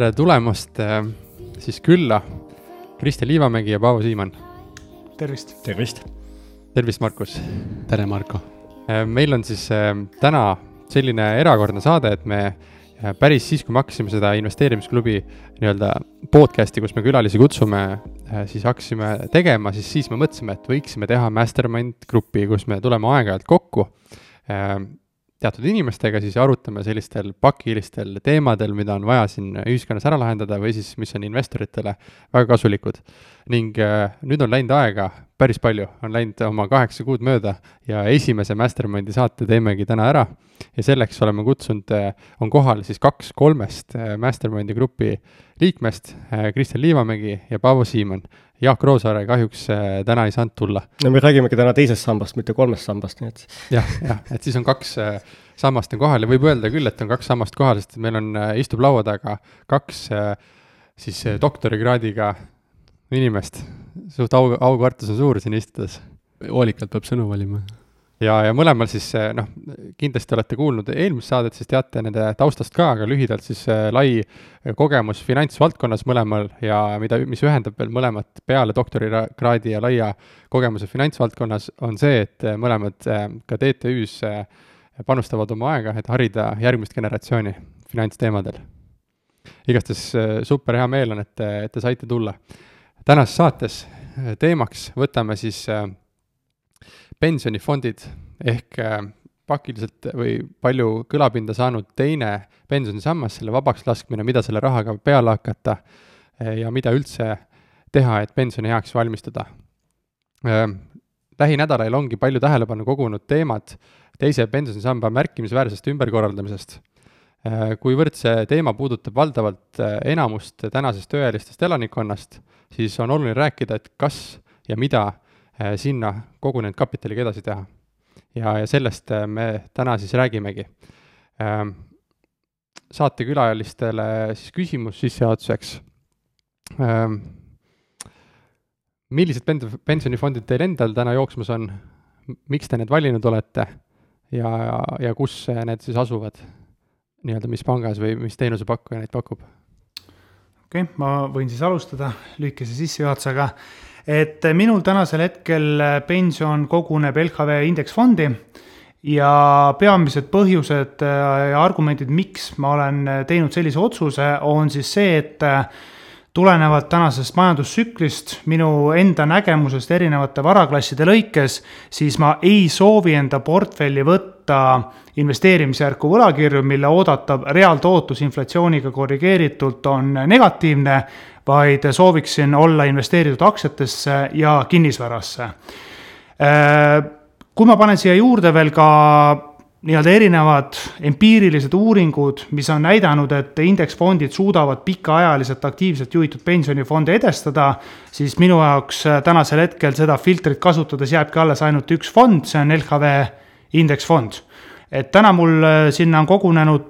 tere tulemast äh, siis külla, Kristjan Liivamägi ja Paavo Siimann. tervist. tervist. tervist, Markus. tere, Marko. Äh, meil on siis äh, täna selline erakordne saade, et me päris siis, kui me hakkasime seda investeerimisklubi nii-öelda podcast'i, kus me külalisi kutsume, siis hakkasime tegema, siis, siis me mõtlesime, et võiksime teha mastermind grupi, kus me tuleme aeg-ajalt kokku teatud inimestega, siis arutame sellistel pakilistel teemadel, mida on vaja siin ühiskonnas ära lahendada või siis, mis on investoritele väga kasulikud. ning äh, nüüd on läinud aega päris palju, on läinud oma kaheksa kuud mööda ja esimese Mastermindi saate teemegi täna ära. ja selleks oleme kutsunud, äh, on kohal siis kaks kolmest äh, Mastermindi grupi liikmest, Kristjan Liivamägi ja Paavo Siimann. Jaak Roosaare kahjuks äh, täna ei saanud tulla. no me räägimegi täna teisest sambast, mitte kolmest sambast, nii et. jah, jah, et siis on kaks äh, sammast on kohal ja võib öelda küll, et on kaks sammast kohal, sest meil on, istub laua taga kaks siis doktorikraadiga inimest. suht au, aukartus on suur siin istudes. hoolikalt peab sõnu valima ja, ja mõlemal siis noh, kindlasti olete kuulnud eelmist saadet, siis teate nende taustast ka, aga lühidalt siis äh, lai kogemus finantsvaldkonnas mõlemal ja mida, mis ühendab veel mõlemat peale doktorikraadi ja laia kogemuse finantsvaldkonnas, on see, et mõlemad ka TTÜ-s panustavad oma aega, et harida järgmist generatsiooni finantsteemadel. igastahes super hea meel on, et, et te saite tulla. tänases saates teemaks võtame siis äh, pensionifondid ehk äh, pakiliselt või palju kõlapinda saanud teine pensionisammas, selle vabaks laskmine, mida selle rahaga peale hakata äh, ja mida üldse teha, et pensionieaks valmistuda. Äh, lähinädalal ongi palju tähelepanu kogunud teemad teise pensionisamba märkimisväärsest ümberkorraldamisest. kuivõrd see teema puudutab valdavalt enamust tänasest tööealistest elanikkonnast, siis on oluline rääkida, et kas ja mida Äh, sinna kogunenud kapitaliga edasi teha. ja, ja sellest äh, me täna siis räägimegi. Ähm, saatekülalistele siis küsimus sissejuhatuseks. Ähm, millised pen-, pensionifondid teil endal täna jooksmas on, miks te need valinud olete ja, ja, ja kus need siis asuvad? nii-öelda mis pangas või mis teenusepakkuja neid pakub? okei okay,, ma võin siis alustada lühikese sissejuhatusega et minul tänasel hetkel pension koguneb LHV indeksfondi ja peamised põhjused ja argumendid, miks ma olen teinud sellise otsuse, on siis see, et tulenevalt tänasest majandustsüklist, minu enda nägemusest erinevate varaklasside lõikes, siis ma ei soovi enda portfelli võtta investeerimisjärku võlakirju, mille oodatav reaaltootlus inflatsiooniga korrigeeritult on negatiivne, vaid sooviksin olla investeeritud aktsiatesse ja kinnisvarasse. kui ma panen siia juurde veel ka nii-öelda erinevad empiirilised uuringud, mis on näidanud, et indeksfondid suudavad pikaajaliselt aktiivselt juhitud pensionifonde edestada, siis minu jaoks tänasel hetkel seda filtrit kasutades jääbki alles ainult üks fond, see on LHV indeksfond. et täna mul sinna on kogunenud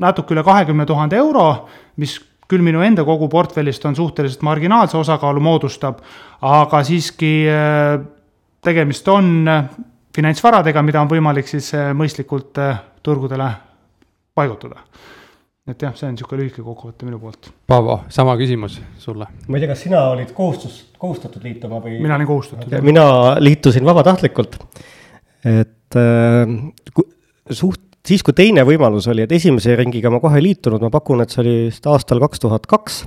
natuke üle kahekümne tuhande euro, mis küll minu enda kogu portfellist on suhteliselt marginaalse osakaalu moodustab, aga siiski tegemist on finantsvaradega, mida on võimalik siis äh, mõistlikult äh, turgudele paigutada. et jah, see on niisugune lühike kokkuvõte minu poolt. Paavo, sama küsimus sulle. ma ei tea, kas sina olid kohustus, kohustatud liituma või? mina olin kohustatud. mina liitusin vabatahtlikult, et äh, suht, siis kui teine võimalus oli, et esimese ringiga ma kohe ei liitunud, ma pakun, et see oli vist aastal kaks tuhat kaks.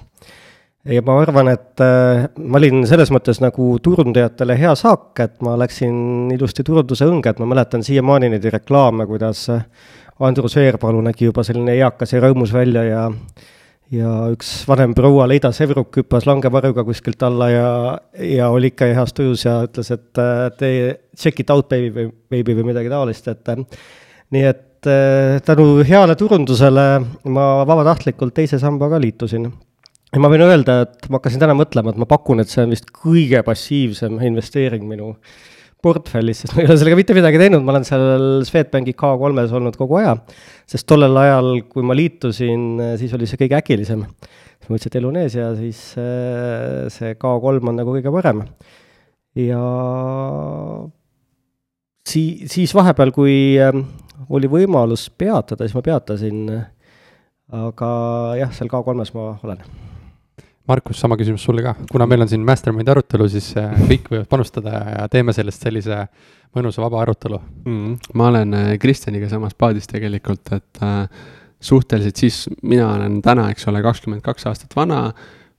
Ja ma arvan, et äh, ma olin selles mõttes nagu turundajatele hea saak, et ma läksin ilusti turunduse õnge, et ma mäletan siiamaani neid reklaame, kuidas äh, Andrus Veerpalu nägi juba selline eakas ja rõõmus välja ja ja üks vanem proua Leida Sevruk hüppas langevarjuga kuskilt alla ja, ja oli ikka heas tujus ja ütles, et äh, te check it out baby baby või midagi taolist, et nii et tänu heale turundusele ma vabatahtlikult teise sambaga liitusin ja ma võin öelda, et ma hakkasin täna mõtlema, et ma pakun, et see on vist kõige passiivsem investeering minu portfellis, sest ma ei ole sellega mitte midagi teinud, ma olen seal Swedbanki K3-s olnud kogu aja. sest tollel ajal, kui ma liitusin, siis oli see kõige äkilisem. siis ma mõtlesin, et elu on ees ja siis äh, see K3 on nagu kõige parem. ja sii-, siis vahepeal, kui oli võimalus peatada, siis ma peatasin. Aga jah, seal K3-s ma olen. Markus, sama küsimus sulle ka, kuna meil on siin mastermind'i arutelu, siis äh, kõik võivad panustada ja teeme sellest sellise mõnusa vaba arutelu. Mm,. ma olen äh, Kristjaniga samas paadis tegelikult, et äh, suhteliselt siis, mina olen täna, eks ole, kakskümmend kaks aastat vana,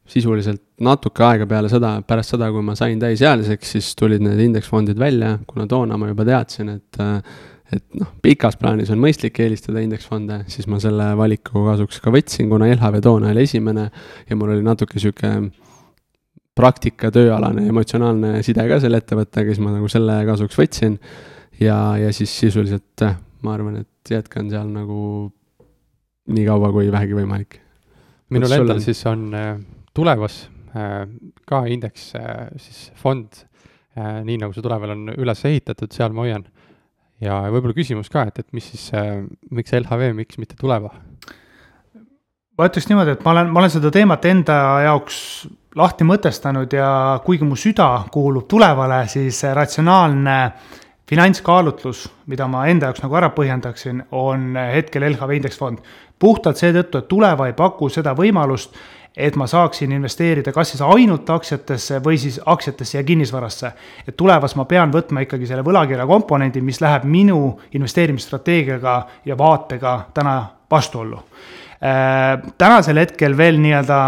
sisuliselt natuke aega peale seda, pärast seda, kui ma sain täisealiseks, siis tulid need indeksfondid välja, kuna toona ma juba teadsin, et äh, et noh, pikas plaanis on mõistlik eelistada indeksfonde, siis ma selle valiku kasuks ka võtsin, kuna LHV toona oli esimene ja mul oli natuke sihuke praktika, tööalane, emotsionaalne side ka selle ettevõttega, siis ma nagu selle kasuks võtsin. ja, ja siis sisuliselt ma arvan, et jätkan seal nagu nii kaua kui vähegi võimalik. minul endal on... siis on äh, tulevas äh, ka indeks siis fond, nii nagu see tuleval on üles ehitatud, seal ma hoian ja võib-olla küsimus ka, et, et mis siis, äh, miks LHV, miks mitte Tuleva? ma ütleks niimoodi, et ma olen, ma olen seda teemat enda jaoks lahti mõtestanud ja kuigi mu süda kuulub Tulevale, siis ratsionaalne finantskaalutlus, mida ma enda jaoks nagu ära põhjendaksin, on hetkel LHV indeksfond. puhtalt seetõttu, et Tuleva ei paku seda võimalust, et ma saaksin investeerida kas siis ainult aktsiatesse või siis aktsiatesse ja kinnisvarasse. et tulevas ma pean võtma ikkagi selle võlakirja komponendi, mis läheb minu investeerimisstrateegiaga ja vaatega täna vastuollu äh,. tänasel hetkel veel nii-öelda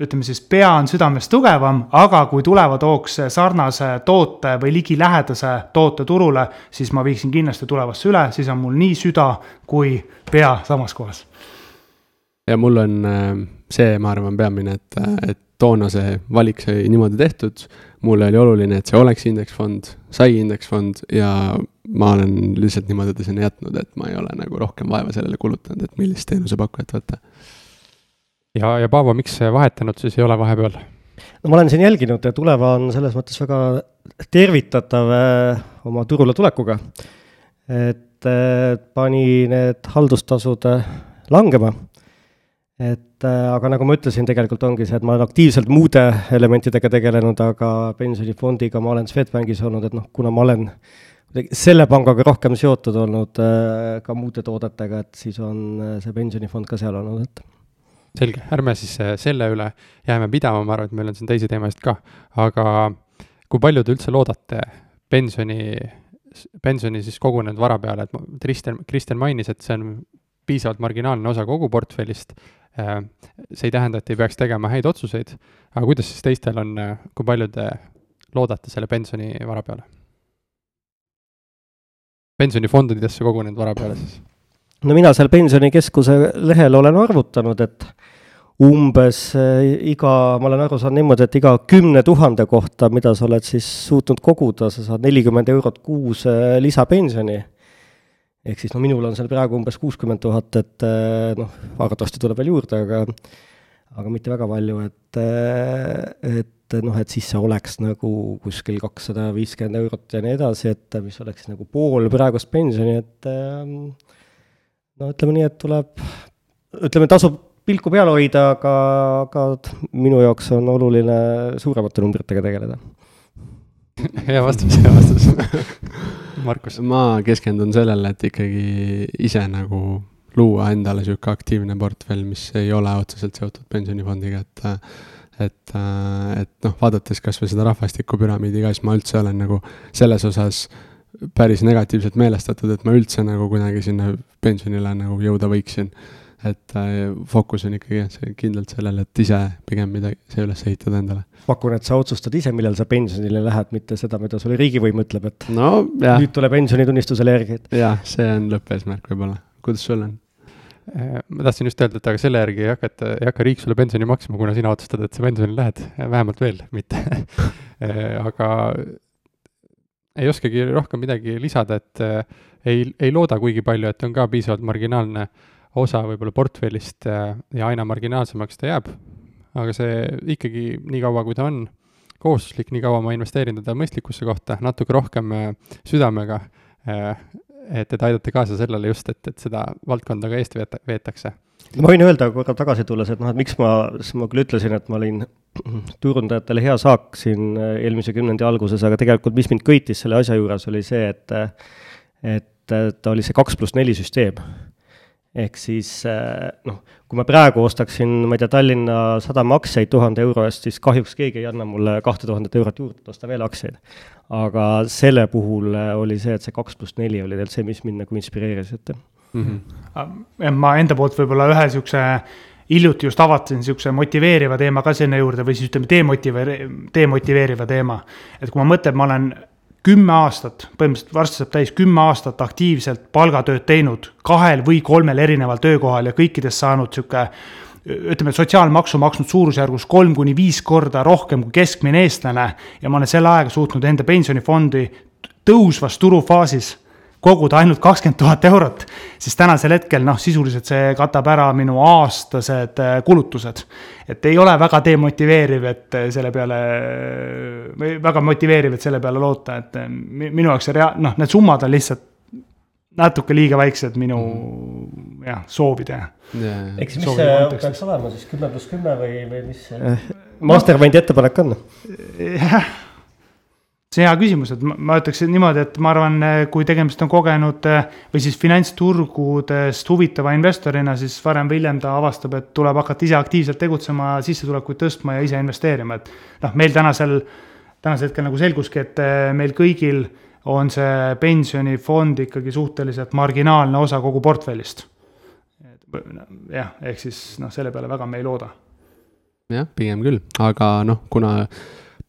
ütleme siis, pea on südamest tugevam, aga kui Tuleva tooks sarnase toote või ligilähedase toote turule, siis ma viiksin kindlasti Tulevasse üle, siis on mul nii süda kui pea samas kohas ja mul on äh, see, ma arvan, peamine, et, et toona see valik sai niimoodi tehtud, mulle oli oluline, et see oleks indeksfond, sai indeksfond ja ma olen lihtsalt niimoodi ta sinna jätnud, et ma ei ole nagu rohkem vaeva sellele kulutanud, et millist teenusepakkujat võtta. ja, ja Paavo, miks vahetanud siis ei ole vahepeal? no ma olen siin jälginud ja Tuleva on selles mõttes väga tervitatav äh, oma turule tulekuga. et äh, pani need haldustasud langema et äh, aga nagu ma ütlesin, tegelikult ongi see, et ma olen aktiivselt muude elementidega tegelenud, aga pensionifondiga ma olen Swedbankis olnud, et noh, kuna ma olen selle pangaga rohkem seotud olnud äh, ka muude toodetega, et siis on äh, see pensionifond ka seal olnud, et. Selge, ärme siis selle üle jääme pidama, ma arvan, et meil on siin teisi teemasid ka, aga kui palju te üldse loodate pensioni, pensioni siis kogunenud vara peale, et Kristjan, Kristjan mainis, et see on piisavalt marginaalne osa kogu portfellist see ei tähenda, et ei peaks tegema häid otsuseid, aga kuidas siis teistel on, äh, kui palju te loodate selle pensionivara peale? pensionifondidesse kogunenud vara peale siis? no mina seal Pensionikeskuse lehel olen arvutanud, et umbes äh, iga, ma olen aru saanud niimoodi, et iga kümne tuhande kohta, mida sa oled siis suutnud koguda, sa saad nelikümmend eurot kuus lisapensioni ehk siis no minul on seal praegu umbes kuuskümmend tuhat, et eh, noh, arvatavasti tuleb veel juurde, aga aga mitte väga palju, et, eh, et noh, et siis see oleks nagu kuskil kakssada viiskümmend eurot ja nii edasi, et mis oleks nagu pool praegust pensioni, et eh, no ütleme nii, et tuleb, ütleme, tasub pilku peal hoida, aga, aga minu jaoks on oluline suuremate numbritega tegeleda. Hea vastus, hea vastus Markus? ma keskendun sellele, et ikkagi ise nagu luua endale sihuke aktiivne portfell, mis ei ole otseselt seotud pensionifondiga, et et, et noh, vaadates kasvõi seda rahvastikupüramiidi ka, siis ma üldse olen nagu selles osas päris negatiivselt meelestatud, et ma üldse nagu kuidagi sinna pensionile nagu jõuda võiksin et äh, fookus on ikkagi kindlalt sellel, et ise pigem midagi, see üles ehitada endale. pakun, et sa otsustad ise, millal sa pensionile lähed, mitte seda, mida sulle riigivõim ütleb, et no, jah. nüüd tuleb pensionitunnistusele järgi, et. jah, see on lõppeesmärk võib-olla, kuidas sul on? Äh, ma tahtsin just öelda, et aga selle järgi ei hakata, ei hakka riik sulle pensioni maksma, kuna sina otsustad, et sa pensionile lähed, vähemalt veel mitte äh, aga ei oskagi rohkem midagi lisada, et ei, ei looda kuigi palju, et on ka piisavalt marginaalne äh, osa võib-olla portfellist äh, ja aina marginaalsemaks ta jääb. aga see ikkagi nii kaua, kui ta on kohustuslik, nii kaua ma investeerin teda mõistlikusse kohta, natuke rohkem äh, südamega, äh, et, et aidata kaasa sellele just, et, et seda valdkonda ka eest veeta-, veetakse. ma võin öelda korra tagasi tulles, et noh, et miks ma, siis ma küll ütlesin, et ma olin turundajatele hea saak siin eelmise kümnendi alguses, aga tegelikult mis mind köitis selle asja juures, oli see, et et ta oli see kaks pluss neli süsteem ehk siis äh, noh, kui ma praegu ostaksin, ma ei tea, Tallinna Sadama aktsiaid tuhande euro eest, siis kahjuks keegi ei anna mulle kahte tuhandet eurot juurde, et osta veel aktsiaid. aga selle puhul äh, oli see, et see kaks pluss neli oli tegelikult see, mis mind nagu inspireeris, et mm. -hmm. ma enda poolt võib-olla ühe niisuguse hiljuti just avastasin niisuguse motiveeriva teema ka sinna juurde või siis ütleme, demotiveeri-, demotiveeriva teema. et kui ma mõtlen, ma olen kümme aastat, põhimõtteliselt varsti saab täis kümme aastat aktiivselt palgatööd teinud kahel või kolmel erineval töökohal ja kõikidest saanud sihuke ütleme, sotsiaalmaksu maksnud suurusjärgus kolm kuni viis korda rohkem kui keskmine eestlane ja ma olen selle ajaga suutnud enda pensionifondi tõusvas turufaasis koguda ainult kakskümmend tuhat eurot, siis tänasel hetkel noh, sisuliselt see katab ära minu aastased äh, kulutused. et ei ole väga demotiveeriv, et äh, selle peale, või väga motiveeriv, et selle peale loota, et äh, minu jaoks see rea-, noh, need summad on lihtsalt natuke liiga väiksed minu mm. jah, soovide yeah.. eks mis see peaks olema siis kümme pluss kümme või, või mis see Mastermindi ettepanek on? jah see hea küsimus, et ma, ma ütleks niimoodi, et ma arvan, kui tegemist on kogenud eh, või siis finantsturgudest huvitava investorina, siis varem või hiljem ta avastab, et tuleb hakata ise aktiivselt tegutsema, sissetulekuid tõstma ja ise investeerima, et noh, meil tänasel, tänasel hetkel nagu selguski, et eh, meil kõigil on see pensionifond ikkagi suhteliselt marginaalne osa kogu portfellist. jah, ehk siis noh, selle peale väga me ei looda. jah, pigem küll, aga noh, kuna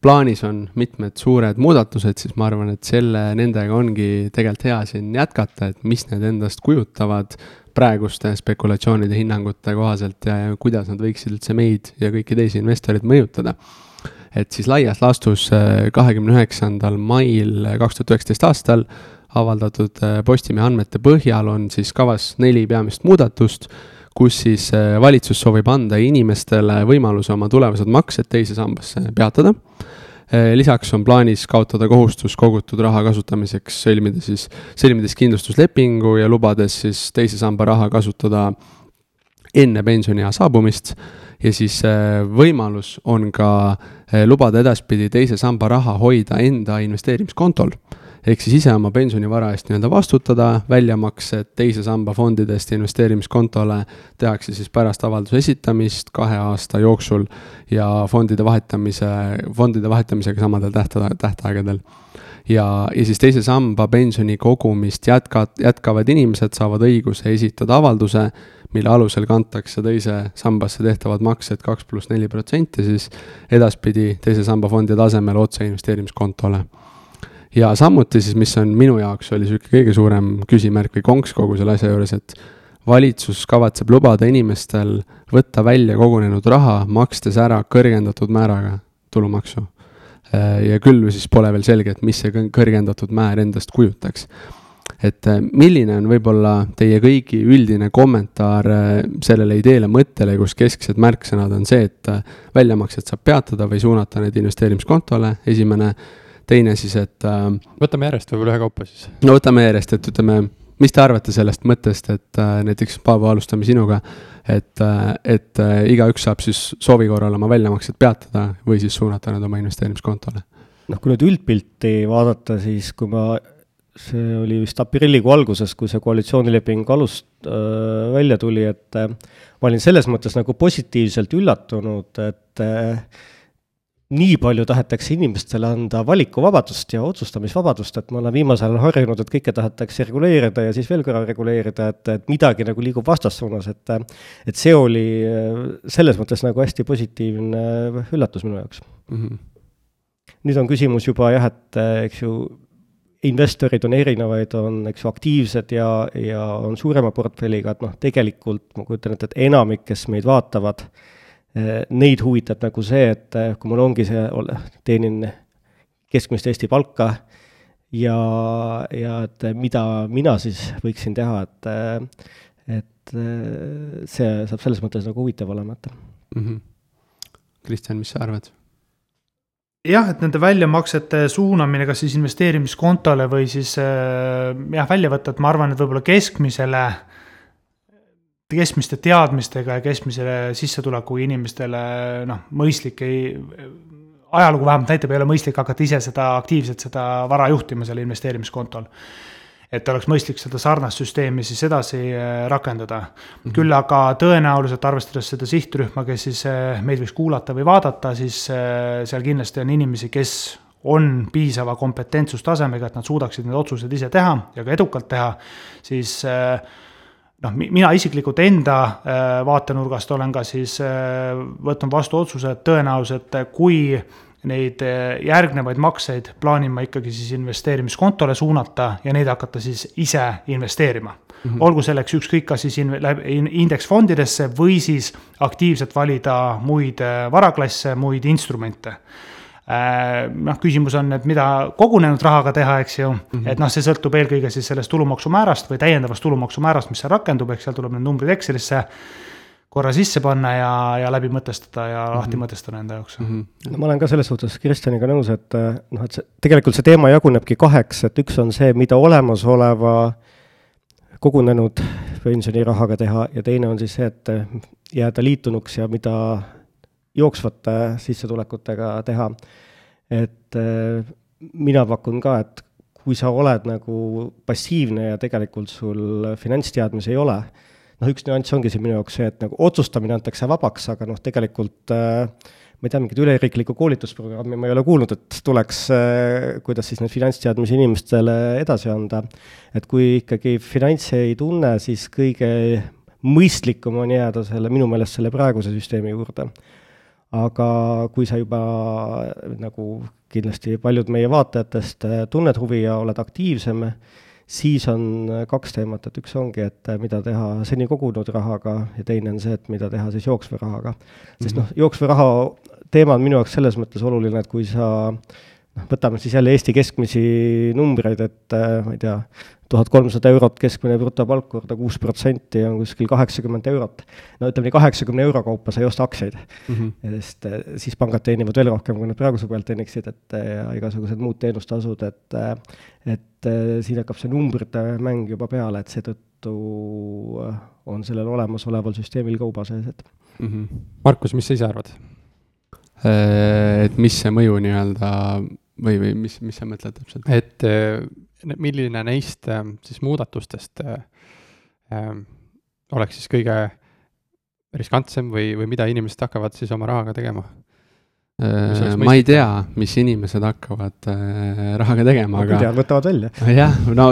plaanis on mitmed suured muudatused, siis ma arvan, et selle, nendega ongi tegelikult hea siin jätkata, et mis need endast kujutavad praeguste spekulatsioonide hinnangute kohaselt ja, ja kuidas nad võiksid üldse meid ja kõiki teisi investoreid mõjutada. et siis laias laastus äh, kahekümne üheksandal mail kaks tuhat üheksateist aastal avaldatud äh, Postimehe andmete põhjal on siis kavas neli peamist muudatust kus siis äh, valitsus soovib anda inimestele võimaluse oma tulevased maksed teise sambasse peatada. Äh, lisaks on plaanis kaotada kohustus kogutud raha kasutamiseks, sõlmida siis, sõlmides kindlustuslepingu ja lubades siis teise samba raha kasutada enne pensioniea saabumist. Ja siis äh, võimalus on ka lubada edaspidi teise samba raha hoida enda investeerimiskontol ehk siis ise oma pensionivara eest nii-öelda vastutada, väljamaksed teise samba fondidest investeerimiskontole tehakse siis pärast avalduse esitamist kahe aasta jooksul ja fondide vahetamise, fondide vahetamisega samadel tähtaeg, tähtaegadel. ja, ja siis teise samba pensioni kogumist jätka, jätkavad inimesed saavad õiguse esitada avalduse, mille alusel kantakse teise sambasse tehtavad maksed kaks pluss neli protsenti siis edaspidi teise samba fondide asemel otse investeerimiskontole ja samuti siis, mis on minu jaoks oli sihuke kõige suurem küsimärk või konks kogu selle asja juures, et valitsus kavatseb lubada inimestel võtta välja kogunenud raha, makstes ära kõrgendatud määraga tulumaksu. ja küll siis pole veel selge, et mis see kõrgendatud määr endast kujutaks. et eh, milline on võib-olla teie kõigi üldine kommentaar eh, sellele ideele, mõttele, kus kesksed märksõnad on see, et väljamaksed saab peatada või suunata need investeerimiskontole, esimene teine siis, et äh,. võtame järjest võib-olla ühekaupa siis. no võtame järjest, et ütleme, mis te arvate sellest mõttest, et äh, näiteks Paavo, alustame sinuga. et äh,, et äh, igaüks saab siis soovi korral oma väljamaksed peatada või siis suunata need oma investeerimiskontole. noh, kui nüüd üldpilti vaadata, siis kui ma see oli vist aprillikuu alguses, kui see koalitsioonileping alust äh, välja tuli, et äh, ma olin selles mõttes nagu positiivselt üllatunud, et äh, nii palju tahetakse inimestele anda valikuvabadust ja otsustamisvabadust, et ma olen viimasel ajal harjunud, et kõike tahetakse reguleerida ja siis veel korra reguleerida, et, et midagi nagu liigub vastassuunas, et et see oli selles mõttes nagu hästi positiivne üllatus minu jaoks mm. -hmm. nüüd on küsimus juba jah, et eks ju, investorid on erinevaid, on, eks ju, aktiivsed ja, ja on suurema portfelliga, et noh, tegelikult ma kujutan ette, et enamik, kes meid vaatavad, Äh, neid huvitab nagu see, et äh, kui mul ongi see, teenin keskmist Eesti palka ja, ja et mida mina siis võiksin teha, et, äh, et see saab selles mõttes nagu huvitav olema, et mm. -hmm. Kristjan, mis sa arvad? jah, et nende väljamaksete suunamine kas siis investeerimiskontole või siis jah, väljavõtted, ma arvan, et võib-olla keskmisele äh, keskmiste teadmistega ja keskmise sissetulekuga inimestele noh, mõistlik ei, ajalugu vähemalt näitab, ei ole mõistlik hakata ise seda aktiivselt seda vara juhtima seal investeerimiskontol. et oleks mõistlik seda sarnast süsteemi siis edasi äh, rakendada mm. -hmm. küll aga tõenäoliselt arvestades seda sihtrühma, kes siis äh, meid võiks kuulata või vaadata, siis äh, seal kindlasti on inimesi, kes on piisava kompetentsustasemega, et nad suudaksid need otsused ise teha ja ka edukalt teha, siis noh, mina isiklikult enda vaatenurgast olen ka siis võtnud vastu otsuse, et tõenäoliselt kui neid järgnevaid makseid plaanin ma ikkagi siis investeerimiskontole suunata ja neid hakata siis ise investeerima mm. -hmm. olgu selleks ükskõik, kas siis in, in, indeksfondidesse või siis aktiivselt valida muid varaklasse, muid instrumente noh, küsimus on, et mida kogunenud rahaga teha, eks ju mm, -hmm. et noh, see sõltub eelkõige siis sellest tulumaksumäärast või täiendavast tulumaksumäärast, mis seal rakendub, eks seal tuleb need numbrid Excelisse korra sisse panna ja, ja läbi mõtestada ja mm -hmm. lahti mõtestada enda jaoks mm. -hmm. no ma olen ka selles suhtes Kristjaniga nõus, et eh, noh, et see, tegelikult see teema jagunebki kaheks, et üks on see, mida olemasoleva kogunenud pensionirahaga teha ja teine on siis see, et jääda liitunuks ja mida jooksvate sissetulekutega teha. et eh, mina pakun ka, et kui sa oled nagu passiivne ja tegelikult sul finantsteadmisi ei ole, noh, üks nüanss ongi siin minu jaoks see, et nagu otsustamine antakse vabaks, aga noh, tegelikult äh, ma ei tea, mingit üleriiklikku koolitusprogrammi ma ei ole kuulnud, et tuleks äh,, kuidas siis neid finantsteadmisi inimestele edasi anda. et kui ikkagi finantse ei tunne, siis kõige mõistlikum on jääda selle, minu meelest selle praeguse süsteemi juurde. Aga kui sa juba nagu kindlasti paljud meie vaatajatest äh, tunned huvi ja oled aktiivsem, siis on äh, kaks teemat, et üks ongi, et äh, mida teha seni kogunud rahaga ja teine on see, et mida teha siis jooksva rahaga. sest mhm. noh, jooksva raha teema on minu jaoks selles mõttes oluline, et kui sa noh, võtame siis jälle Eesti keskmisi numbreid, et äh, ma ei tea, tuhat kolmsada eurot keskmine brutopalk korda kuus protsenti on kuskil kaheksakümmend eurot. no ütleme nii, kaheksakümne euro kaupa sa ei osta aktsiaid mm. -hmm. sest äh, siis pangad teenivad veel rohkem, kui nad praeguse pealt teeniksid, et äh, ja igasugused muud teenustasud, et et siin hakkab see numbrite mäng juba peale, et seetõttu on sellel olemasoleval süsteemil ka uba sees, et mm. -hmm. Markus, mis sa ise arvad? Et mis see mõju nii-öelda või, või mis, mis sa mõtled täpselt? et milline neist ähm, siis muudatustest äh, ähm, oleks siis kõige riskantsem või, või mida inimesed hakkavad siis oma rahaga tegema? Äh, ma ei tea, mis inimesed hakkavad rahaga tegema, aga. tead, võtavad välja. jah, no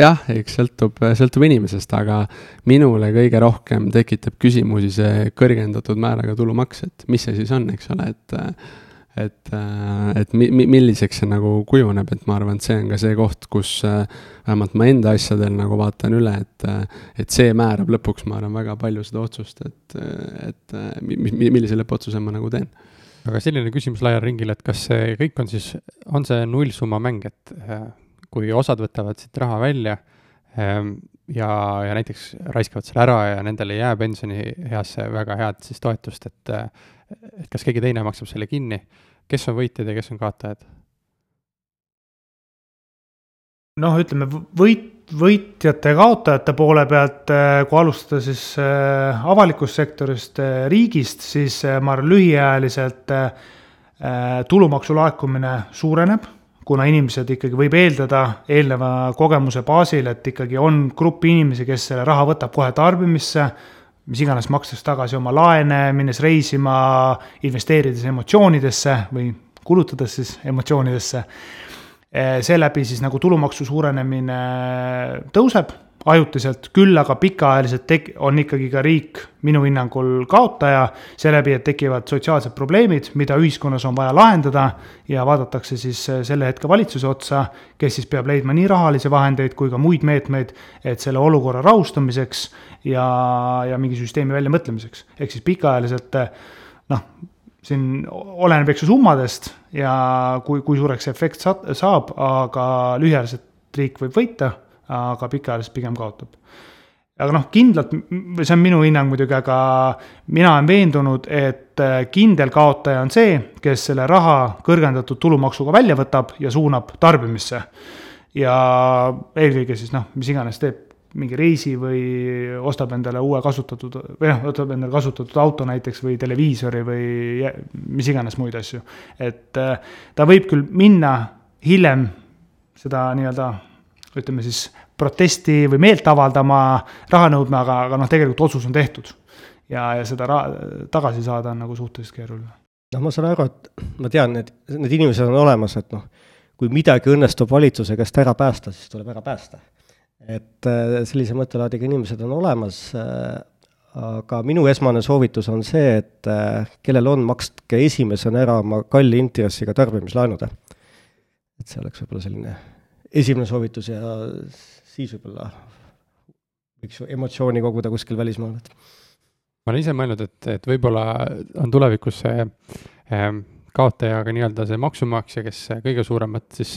jah, eks sõltub, sõltub inimesest, aga minule kõige rohkem tekitab küsimusi see kõrgendatud määraga tulumaks, et mis see siis on, eks ole, et et, äh, et mi-, mi-, milliseks see nagu kujuneb, et ma arvan, et see on ka see koht, kus äh, vähemalt ma enda asjadel nagu vaatan üle, et äh, et see määrab lõpuks, ma arvan, väga palju seda otsust, et, et mi-, mi-, millise lõppotsuse ma nagu teen. aga selline küsimus laial ringil, et kas see kõik on siis, on see nullsumma mäng, et kui osad võtavad siit raha välja ähm, ja, ja näiteks raiskavad selle ära ja nendel ei jää pensionieasse väga head siis toetust, et et kas keegi teine maksab selle kinni, kes on võitjad ja kes on kaotajad? noh, ütleme võit, võitjate ja kaotajate poole pealt, eh, kui alustada siis eh, avalikust sektorist, eh, riigist, siis ma arvan, lühiajaliselt tulumaksu laekumine suureneb, kuna inimesed ikkagi võib eeldada eelneva kogemuse baasil, et ikkagi on grupp inimesi, kes selle raha võtab kohe tarbimisse mis iganes, makstes tagasi oma laene, minnes reisima, investeerides emotsioonidesse või kulutades siis emotsioonidesse. Eh, seeläbi siis nagu tulumaksu suurenemine tõuseb ajutiselt, küll aga pikaajaliselt tek-, on ikkagi ka riik minu hinnangul kaotaja, seeläbi, et tekivad sotsiaalsed probleemid, mida ühiskonnas on vaja lahendada ja vaadatakse siis selle hetke valitsuse otsa, kes siis peab leidma nii rahalisi vahendeid kui ka muid meetmeid, et selle olukorra rahustamiseks ja, ja mingi süsteemi väljamõtlemiseks. ehk siis pikaajaliselt noh, siin oleneb, eks ju, summadest ja kui, kui suureks see efekt saab, aga lühiajaliselt riik võib võita aga pikaajaliselt pigem kaotab. aga noh, kindlalt, see on minu hinnang muidugi, aga mina olen veendunud, et äh, kindel kaotaja on see, kes selle raha kõrgendatud tulumaksuga välja võtab ja suunab tarbimisse. ja eelkõige siis noh, mis iganes teeb mingi reisi või ostab endale uue kasutatud või noh, võtab endale kasutatud auto näiteks või televiisori või mis iganes muid asju. et äh, ta võib küll minna hiljem seda nii-öelda ütleme siis protesti või meelt avaldama, raha nõudma, aga, aga noh, tegelikult otsus on tehtud. ja, ja seda raha tagasi saada on nagu suhteliselt keeruline. noh, ma saan aru, et ma tean, et need inimesed on olemas, et noh, kui midagi õnnestub valitsuse käest ära päästa, siis tuleb ära päästa. et äh, sellise mõttelaadiga inimesed on olemas äh,, aga minu esmane soovitus on see, et äh, kellel on, makske esimesena ära oma kalli intressiga tarbimislaenud. et see oleks võib-olla selline esimene soovitus ja siis võib-olla võiks emotsiooni koguda kuskil välismaal, et ma olen ise mõelnud, et, et võib-olla on tulevikus see ähm, kaotajaga nii-öelda see maksumaksja, kes kõige suuremat siis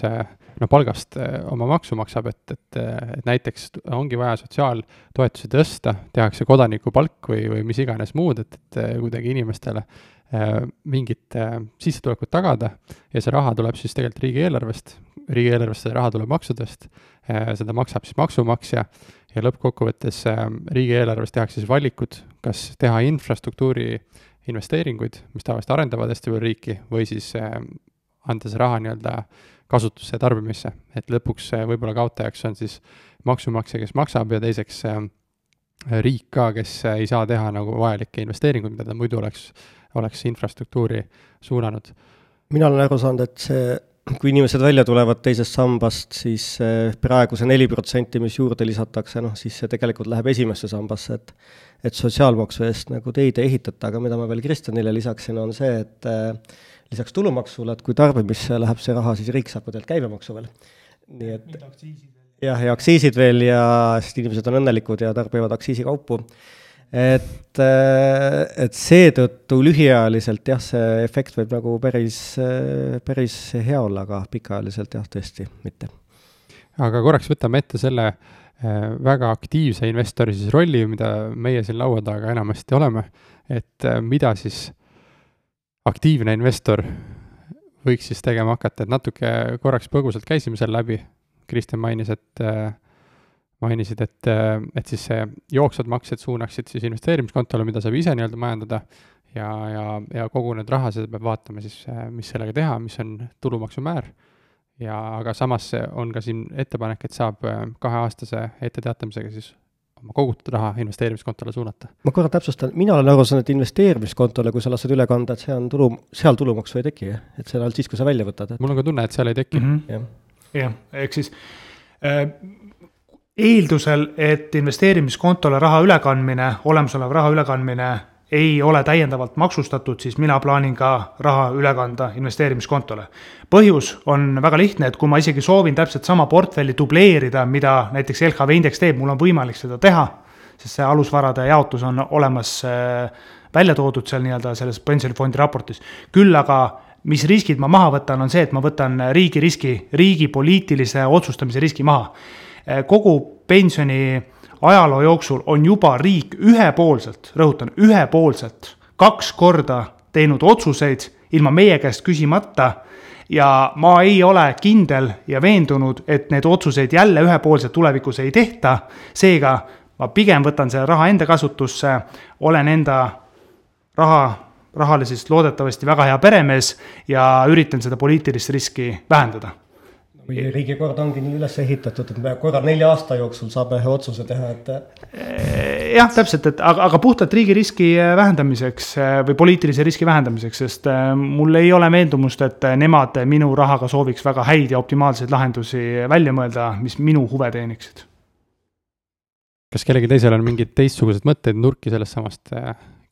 no palgast eh, oma maksu maksab, et, et, et näiteks ongi vaja sotsiaaltoetusi tõsta, tehakse kodanikupalk või, või mis iganes muud, et, et kuidagi inimestele mingit sissetulekut tagada ja see raha tuleb siis tegelikult riigieelarvest, riigieelarvest see raha tuleb maksudest seda maksab siis maksumaksja ja lõppkokkuvõttes riigieelarves tehakse siis valikud, kas teha infrastruktuuri investeeringuid, mis tavaliselt arendavad hästi palju riiki, või siis äh, anda see raha nii-öelda kasutusse ja tarbimisse, et lõpuks äh, võib-olla kaotajaks on siis maksumaksja, kes maksab ja teiseks äh, riik ka, kes ei saa teha nagu vajalikke investeeringuid, mida ta muidu oleks, oleks infrastruktuuri suunanud. mina olen aru saanud, et see kui inimesed välja tulevad teisest sambast, siis praegu see neli protsenti, mis juurde lisatakse, noh siis see tegelikult läheb esimesse sambasse, et et sotsiaalmaksu eest nagu teid ei ehitata, aga mida ma veel Kristjanile lisaksin, on see, et äh, lisaks tulumaksule, et kui tarbimisse läheb see raha, siis riik saab ka teilt käibemaksu veel. nii et jah, ja aktsiisid veel ja sest inimesed on õnnelikud ja tarbivad aktsiisikaupu et, äh, et seetõttu lühiajaliselt jah, see efekt võib nagu päris, äh, päris hea olla, aga pikaajaliselt jah, tõesti mitte. aga korraks võtame ette selle äh, väga aktiivse investori siis rolli, mida meie siin laua taga enamasti oleme, et mida siis aktiivne investor võiks siis tegema hakata, et natuke korraks põgusalt käisime seal läbi, Kristjan mainis, et mainisid, et, et siis see jooksvad maksed suunaksid siis investeerimiskontole, mida saab ise nii-öelda majandada ja, ja, ja kogu need raha, seda peab vaatama siis, mis sellega teha, mis on tulumaksumäär. ja aga samas on ka siin ettepanek, et saab kaheaastase etteteatamisega siis oma kogutud raha investeerimiskontole suunata. ma korra täpsustan, mina olen aru saanud, et investeerimiskontole, kui sa lased üle kanda, et see on tulu, seal tulumaksu ei teki, et see on ainult siis, kui sa välja võtad et.... mul on ka tunne, et seal ei teki. -hmm. jah, ehk siis äh, eeldusel, et investeerimiskontole raha ülekandmine, olemasoleva raha ülekandmine ei ole täiendavalt maksustatud, siis mina plaanin ka raha üle kanda investeerimiskontole. põhjus on väga lihtne, et kui ma isegi soovin täpselt sama portfelli dubleerida, mida näiteks LHV indeks teeb, mul on võimalik seda teha, sest see alusvarade jaotus on olemas äh, välja toodud seal nii-öelda selles pensionifondi raportis. küll aga mis riskid ma maha võtan, on see, et ma võtan riigi riski, riigi poliitilise otsustamise riski maha kogu pensioni ajaloo jooksul on juba riik ühepoolselt, rõhutan, ühepoolselt kaks korda teinud otsuseid ilma meie käest küsimata ja ma ei ole kindel ja veendunud, et need otsuseid jälle ühepoolselt tulevikus ei tehta. seega ma pigem võtan selle raha enda kasutusse, olen enda raha, rahale siis loodetavasti väga hea peremees ja üritan seda poliitilist riski vähendada või riigikord ongi nii üles ehitatud, et me korra nelja aasta jooksul saame ühe otsuse teha, et. Eh, jah, täpselt, et aga, aga puhtalt riigi riski vähendamiseks eh, või poliitilise riski vähendamiseks, sest eh, mul ei ole veendumust, et nemad minu rahaga sooviks väga häid ja optimaalseid lahendusi välja mõelda, mis minu huve teeniksid. kas kellelgi teisel on mingeid teistsuguseid mõtteid, nurki sellest samast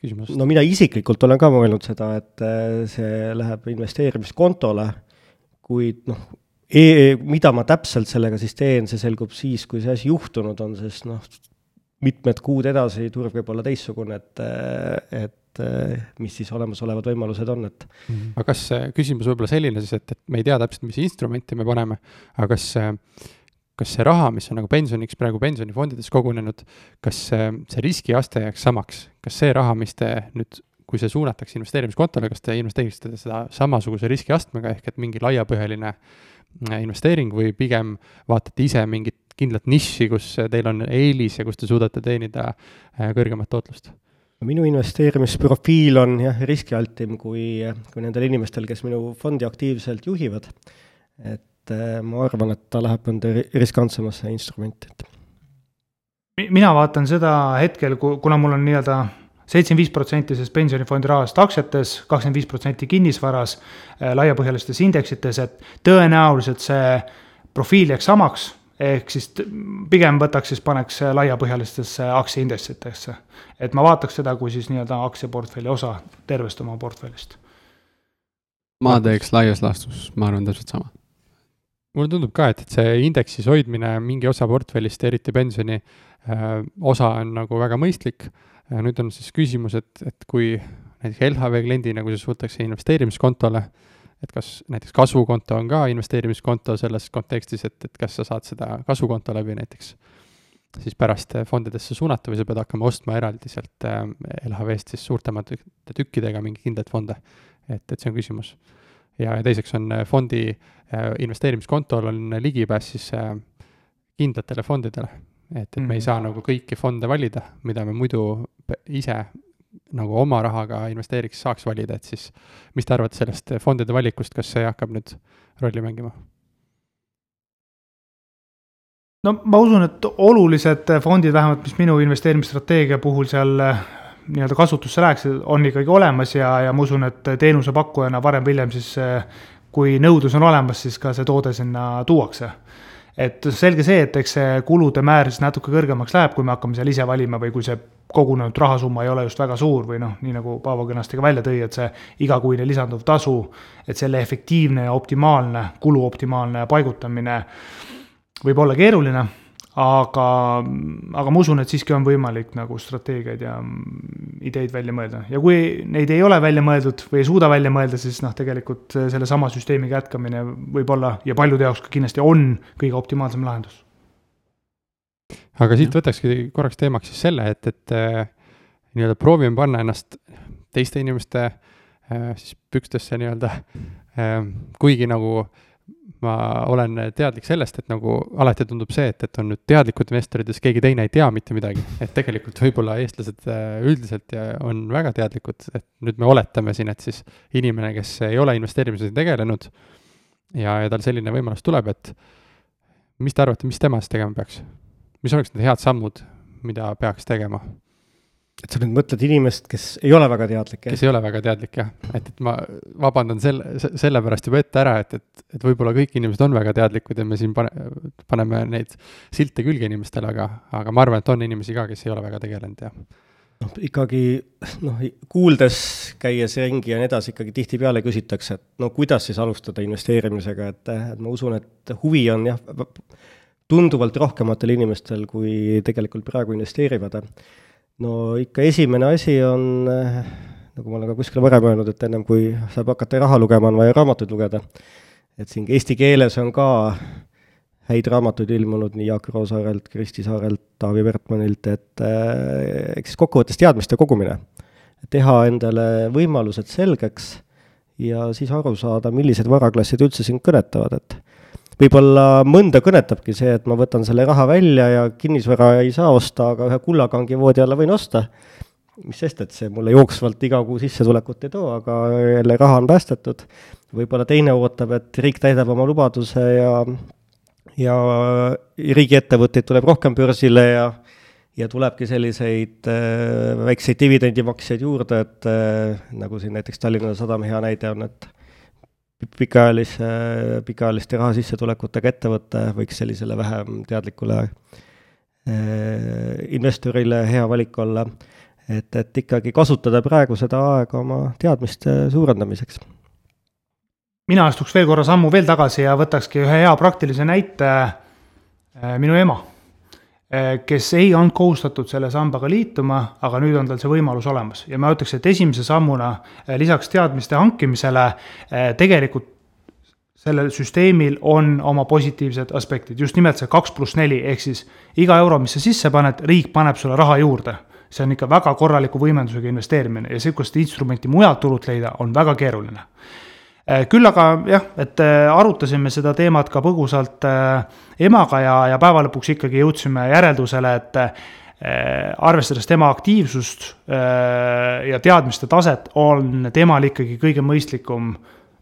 küsimusest? no mina isiklikult olen ka mõelnud seda, et see läheb investeerimiskontole, kuid noh e, mida ma täpselt sellega siis teen, see selgub siis, kui see asi juhtunud on, sest noh, mitmed kuud edasi turg võib olla teistsugune, et, et mis siis olemasolevad võimalused on, et mm. -hmm. aga kas küsimus võib olla selline siis, et, et me ei tea täpselt, mis instrumenti me paneme, aga kas kas see raha, mis on nagu pensioniks praegu pensionifondides kogunenud, kas see, see riskiaste jääks samaks, kas see raha, mis te nüüd kui see suunatakse investeerimiskontole, kas te investeeriksite seda samasuguse riskiastmega, ehk et mingi laiapõhjaline äh, investeering või pigem vaatate ise mingit kindlat nišši, kus teil on eelis ja kus te suudate teenida äh, kõrgemat tootlust? minu investeerimisprofiil on jah, riskialtim kui, kui nendel inimestel, kes minu fondi aktiivselt juhivad. et äh, ma arvan, et ta läheb mõnda riskantsemasse instrumenti, et mina vaatan seda hetkel, kuna mul on nii-öelda seitsekümmend viis protsenti sellest pensionifondi rahast aktsiates, kakskümmend viis protsenti kinnisvaras, äh, laiapõhjalistes indeksites, et tõenäoliselt see profiil jääks samaks, ehk siis pigem võtaks siis, paneks laiapõhjalistesse aktsiaindeksitesse. et ma vaataks seda kui siis nii-öelda aktsiaportfelli osa tervest oma portfellist. ma teeks laias laastus, ma arvan täpselt sama. mulle tundub ka, et, et see indeksis hoidmine mingi osa portfellist, eriti pensioni äh, osa on nagu väga mõistlik nüüd on siis küsimus, et, et kui näiteks LHV kliendina, kui see suutakse investeerimiskontole, et kas näiteks kasvukonto on ka investeerimiskonto selles kontekstis, et, et kas sa saad seda kasvukonto läbi näiteks siis pärast fondidesse suunata või sa pead hakkama ostma eraldi sealt äh, LHV-st siis suurtemate tükkidega mingeid kindlaid fonde. et, et see on küsimus. ja, ja teiseks on äh, fondi äh, investeerimiskontol on ligipääs siis kindlatele fondidele, et, et me ei mhm. saa nagu kõiki fonde valida, mida me muidu ise nagu oma rahaga investeeriks, saaks valida, et siis mis te arvate sellest fondide valikust, kas see hakkab nüüd rolli mängima? no ma usun, et olulised fondid, vähemalt mis minu investeerimisstrateegia puhul seal eh, nii-öelda kasutusse läheks, on ikkagi olemas ja, ja ma usun, et teenusepakkujana varem või hiljem siis eh, kui nõudlus on olemas, siis ka see toode sinna tuuakse et selge see, et eks see kulude määr siis natuke kõrgemaks läheb, kui me hakkame seal ise valima või kui see kogunenud rahasumma ei ole just väga suur või noh, nii nagu Paavo kenasti ka välja tõi, et see igakuine lisanduv tasu, et selle efektiivne ja optimaalne, kulu optimaalne paigutamine võib olla keeruline aga, aga ma usun, et siiski on võimalik nagu strateegiaid ja ideid välja mõelda ja kui neid ei ole välja mõeldud või ei suuda välja mõelda, siis noh, tegelikult sellesama süsteemiga jätkamine võib olla ja paljude jaoks ka kindlasti on kõige optimaalsem lahendus. aga siit võtakski korraks teemaks siis selle, et, et äh, nii-öelda proovime panna ennast teiste inimeste äh, siis pükstesse nii-öelda äh,, kuigi nagu äh, ma olen teadlik sellest, et nagu alati tundub see, et, et on nüüd teadlikud investorid siis keegi teine ei tea mitte midagi. et tegelikult võib-olla eestlased äh, üldiselt on väga teadlikud, et nüüd me oletame siin, et siis inimene, kes ei ole investeerimisega tegelenud ja, ja tal selline võimalus tuleb, et mis te arvate, mis tema siis tegema peaks? mis oleks need head sammud, mida peaks tegema? Et sa nüüd mõtled inimest, kes ei ole väga teadlik, jah? kes ei ole väga teadlik, jah. et, et ma vabandan selle, sellepärast juba ette ära, et, et, et võib-olla kõik inimesed on väga teadlikud ja me siin pane, paneme neid silte külge inimestele, aga, aga ma arvan, et on inimesi ka, kes ei ole väga tegelenud, jah. noh, ikkagi noh, kuuldes, käies ringi ja nii edasi, ikkagi tihtipeale küsitakse, et no kuidas siis alustada investeerimisega, et, et ma usun, et huvi on jah, tunduvalt rohkematel inimestel, kui tegelikult praegu investeerivad no ikka esimene asi on, eh, nagu ma olen ka kuskil varem öelnud, et ennem kui saab hakata raha lugema, on vaja raamatuid lugeda. et siin eesti keeles on ka häid raamatuid ilmunud nii Jaak Roosaarelt, Kristi Saarelt, Taavi Wertmannilt, et äh, eks siis kokkuvõttes teadmiste kogumine. teha endale võimalused selgeks ja siis aru saada, millised varaklassid üldse sind kõnetavad, et võib-olla mõnda kõnetabki see, et ma võtan selle raha välja ja kinnisvara ei saa osta, aga ühe kullakangi voodi alla võin osta. mis sest, et see mulle jooksvalt iga kuu sissetulekut ei too, aga jälle raha on päästetud. võib-olla teine ootab, et riik täidab oma lubaduse ja, ja riigiettevõtteid tuleb rohkem börsile ja ja tulebki selliseid äh, väikseid dividendimaksjaid juurde, et äh, nagu siin näiteks Tallinna Sadama hea näide on, et pikaajalise, pikaajaliste raha sissetulekutega ettevõte võiks sellisele vähem teadlikule eh, investorile hea valik olla. et, et ikkagi kasutada praegu seda aega oma teadmiste suurendamiseks. mina astuks veel korra sammu veel tagasi ja võtakski ühe hea praktilise näite, eh, minu ema kes ei olnud kohustatud selle sambaga liituma, aga nüüd on tal see võimalus olemas. Ja ma ütleks, et esimese sammuna eh, lisaks teadmiste hankimisele eh, tegelikult sellel süsteemil on oma positiivsed aspektid, just nimelt see kaks pluss neli, ehk siis iga euro, mis sa sisse paned, riik paneb sulle raha juurde. see on ikka väga korraliku võimendusega investeerimine ja sihukest instrumenti mujalt turult leida on väga keeruline küll aga jah, et äh, arutasime seda teemat ka põgusalt äh, emaga ja, ja päeva lõpuks ikkagi jõudsime järeldusele, et arvestades tema aktiivsust ja teadmiste taset, on temal ikkagi kõige mõistlikum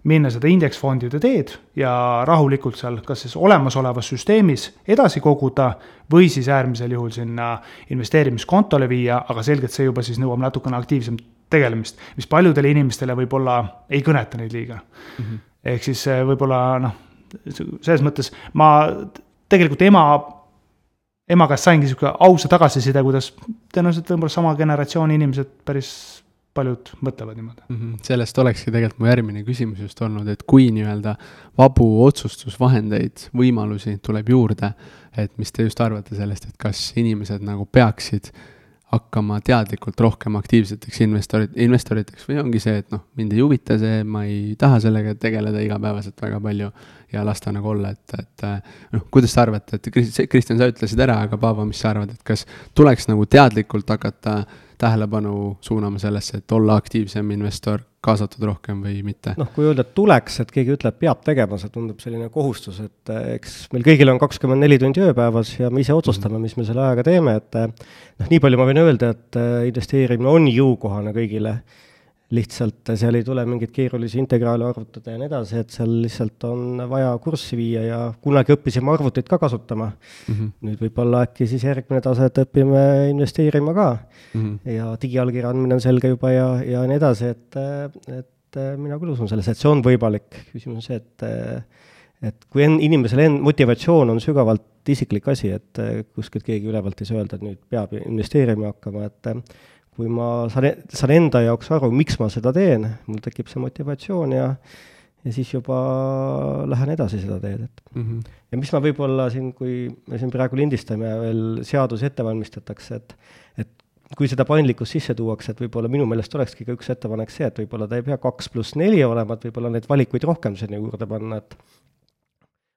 minna seda indeksfondide teed ja rahulikult seal kas siis olemasolevas süsteemis edasi koguda või siis äärmisel juhul sinna investeerimiskontole viia, aga selgelt see juba siis nõuab natukene aktiivsem tegelemist, mis paljudele inimestele võib-olla ei kõneta neid liiga mm. -hmm. ehk siis eh, võib-olla noh, selles mõttes ma tegelikult ema, ema käest saingi sihuke ausa tagasiside, kuidas tõenäoliselt võib-olla sama generatsiooni inimesed päris paljud mõtlevad niimoodi mm. -hmm. sellest olekski tegelikult mu järgmine küsimus just olnud, et kui nii-öelda vabu otsustusvahendeid, võimalusi tuleb juurde, et mis te just arvate sellest, et kas inimesed nagu peaksid hakkama teadlikult rohkem aktiivseteks investorid, investoriteks või ongi see, et noh, mind ei huvita see, ma ei taha sellega tegeleda igapäevaselt väga palju ja las ta nagu olla, et, et noh, kuidas te arvate, et Kristjan, sa ütlesid ära, aga Paavo, mis sa arvad, et kas tuleks nagu teadlikult hakata äh, tähelepanu suunama sellesse, et olla aktiivsem investor, kaasatud rohkem või mitte? noh, kui öelda, et tuleks, et keegi ütleb, peab tegema, see tundub selline kohustus, et eh, eks meil kõigil on kakskümmend neli tundi ööpäevas ja me ise otsustame, mis me selle ajaga teeme, et eh, noh, nii palju ma võin öelda, et eh, investeerimine on jõukohane kõigile lihtsalt seal ei tule mingeid keerulisi integraale arvutada ja nii edasi, et seal lihtsalt on vaja kurssi viia ja kunagi õppisime arvutit ka kasutama mm. -hmm. nüüd võib-olla äkki siis järgmine tase, et õpime investeerima ka mm. -hmm. ja digiallkirja andmine on selge juba ja, ja nii edasi, et, et mina küll usun sellesse, et see on võimalik. küsimus on see, et, et kui en-, inimesel en-, motivatsioon on sügavalt isiklik asi, et kuskilt keegi ülevalt ei saa öelda, et nüüd peab investeerima hakkama, et kui ma saan, saan enda jaoks aru, miks ma seda teen, mul tekib see motivatsioon ja ja siis juba lähen edasi seda teed, et mm. -hmm. ja mis ma võib-olla siin, kui me siin praegu lindistame ja veel seadusi ette valmistatakse, et et kui seda paindlikkust sisse tuuakse, et võib-olla minu meelest olekski ka üks ettepanek see, et võib-olla ta ei pea kaks pluss neli olema, et võib-olla neid valikuid rohkem sinna juurde panna, et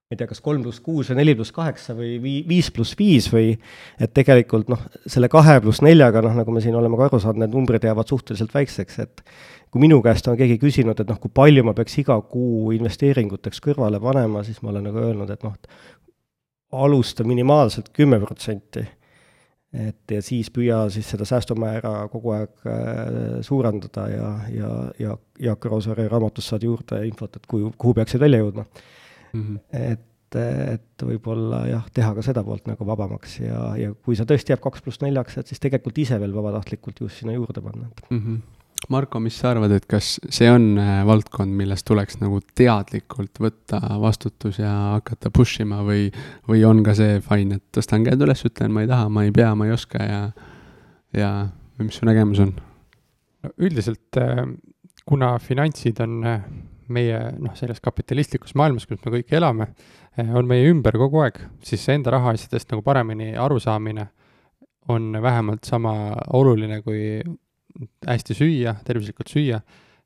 ma ei tea, kas kolm pluss kuus või neli pluss kaheksa või vii-, viis pluss viis või et tegelikult noh, selle kahe pluss neljaga, noh, nagu me siin oleme ka aru saanud, need numbrid jäävad suhteliselt väikseks, et kui minu käest on keegi küsinud, et noh, kui palju ma peaks iga kuu investeeringuteks kõrvale panema, siis ma olen nagu öelnud, et noh, alusta minimaalselt kümme protsenti. et ja siis püüa siis seda säästumäära kogu aeg äh, suurendada ja, ja, ja Jaak Roosaare raamatust saad juurde infot, et kuhu, kuhu peaksid välja jõudma mm. -hmm. et, et võib-olla jah, teha ka seda poolt nagu vabamaks ja, ja kui see tõesti jääb kaks pluss neljaks, et siis tegelikult ise veel vabatahtlikult just sinna juurde panna mm. -hmm. Marko, mis sa arvad, et kas see on äh, valdkond, milles tuleks nagu teadlikult võtta vastutus ja hakata push ima või, või on ka see fine, et tõstan käed üles, ütlen, ma ei taha, ma ei pea, ma ei oska ja, ja, või mis su nägemus on? üldiselt äh, kuna finantsid on äh, meie noh, selles kapitalistlikus maailmas, kus me kõik elame, eh, on meie ümber kogu aeg, siis enda rahaasjadest nagu paremini arusaamine on vähemalt sama oluline kui hästi süüa, tervislikult süüa,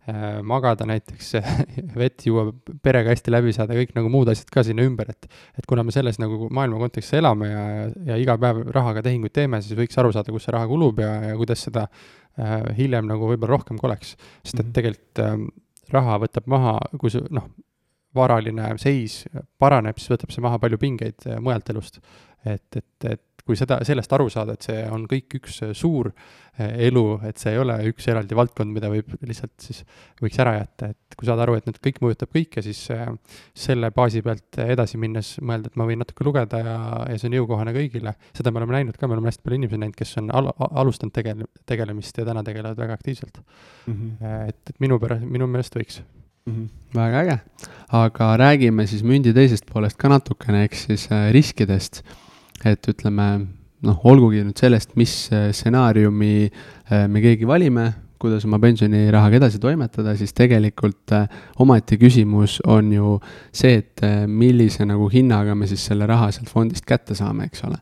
eh, magada näiteks, vett juua, perega hästi läbi saada, kõik nagu muud asjad ka sinna ümber, et et kuna me selles nagu maailma kontekstis elame ja, ja iga päev rahaga tehinguid teeme, siis võiks aru saada, kus see raha kulub ja, ja kuidas seda äh, hiljem nagu võib-olla rohkem ka oleks. sest et mhm. tegelikult äh, raha võtab maha, kui see noh, varaline seis paraneb, siis võtab see maha palju pingeid äh, mujalt elust. et, et, et kui seda, sellest aru saada, et see on kõik üks äh, suur äh, elu, et see ei ole üks eraldi valdkond, mida võib lihtsalt siis, võiks ära jätta, et kui saad aru, et need kõik mõjutab kõike, siis selle baasi pealt edasi minnes mõelda, et ma võin natuke lugeda ja, ja see on jõukohane kõigile. seda me oleme näinud ka, me oleme hästi palju inimesi näinud, kes on al-, alustanud tegele-, tegelemist ja täna tegelevad väga aktiivselt mm. -hmm. et, et minu pärast, minu meelest võiks. -hmm. väga äge, aga räägime siis mündi teisest poolest ka natukene, ehk siis riskidest et ütleme noh, olgugi nüüd sellest, mis äh, stsenaariumi äh, me keegi valime, kuidas oma pensionirahaga edasi toimetada, siis tegelikult äh, omaette küsimus on ju see, et millise nagu hinnaga me siis selle raha sealt fondist kätte saame, eks ole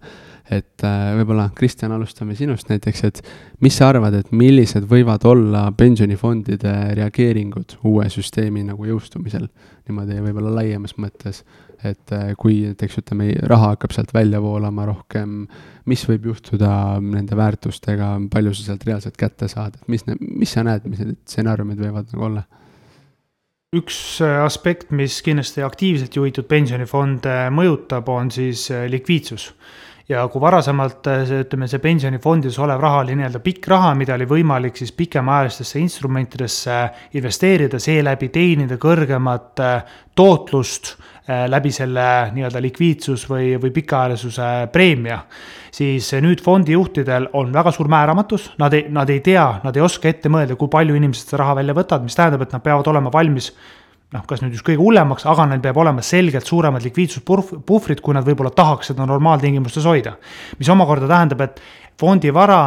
et äh, võib-olla, Kristjan, alustame sinust näiteks, et mis sa arvad, et millised võivad olla pensionifondide reageeringud uue süsteemi nagu jõustumisel, niimoodi võib-olla laiemas mõttes, et äh, kui näiteks ütleme, raha hakkab sealt välja voolama rohkem, mis võib juhtuda nende väärtustega, palju sa sealt reaalselt kätte saad, et mis, mis sa näed, mis need stsenaariumid võivad nagu olla? üks äh, aspekt, mis kindlasti aktiivselt juhitud pensionifonde mõjutab, on siis likviidsus ja kui varasemalt äh, see, ütleme, see pensionifondides olev raha oli nii-öelda pikk raha, mida oli võimalik siis pikemaajalistesse instrumentidesse investeerida, seeläbi teenida kõrgemat äh, tootlust läbi selle nii-öelda likviidsus või, või pikaajalisuse preemia. siis nüüd fondijuhtidel on väga suur määramatus, nad ei, nad ei tea, nad ei oska ette mõelda, kui palju inimesed seda raha välja võtavad, mis tähendab, et nad peavad olema valmis noh, kas nüüd just kõige hullemaks, aga neil peab olema selgelt suuremad likviidsuspuhvrid, kui nad võib-olla tahaks seda normaaltingimustes hoida. mis omakorda tähendab, et fondi vara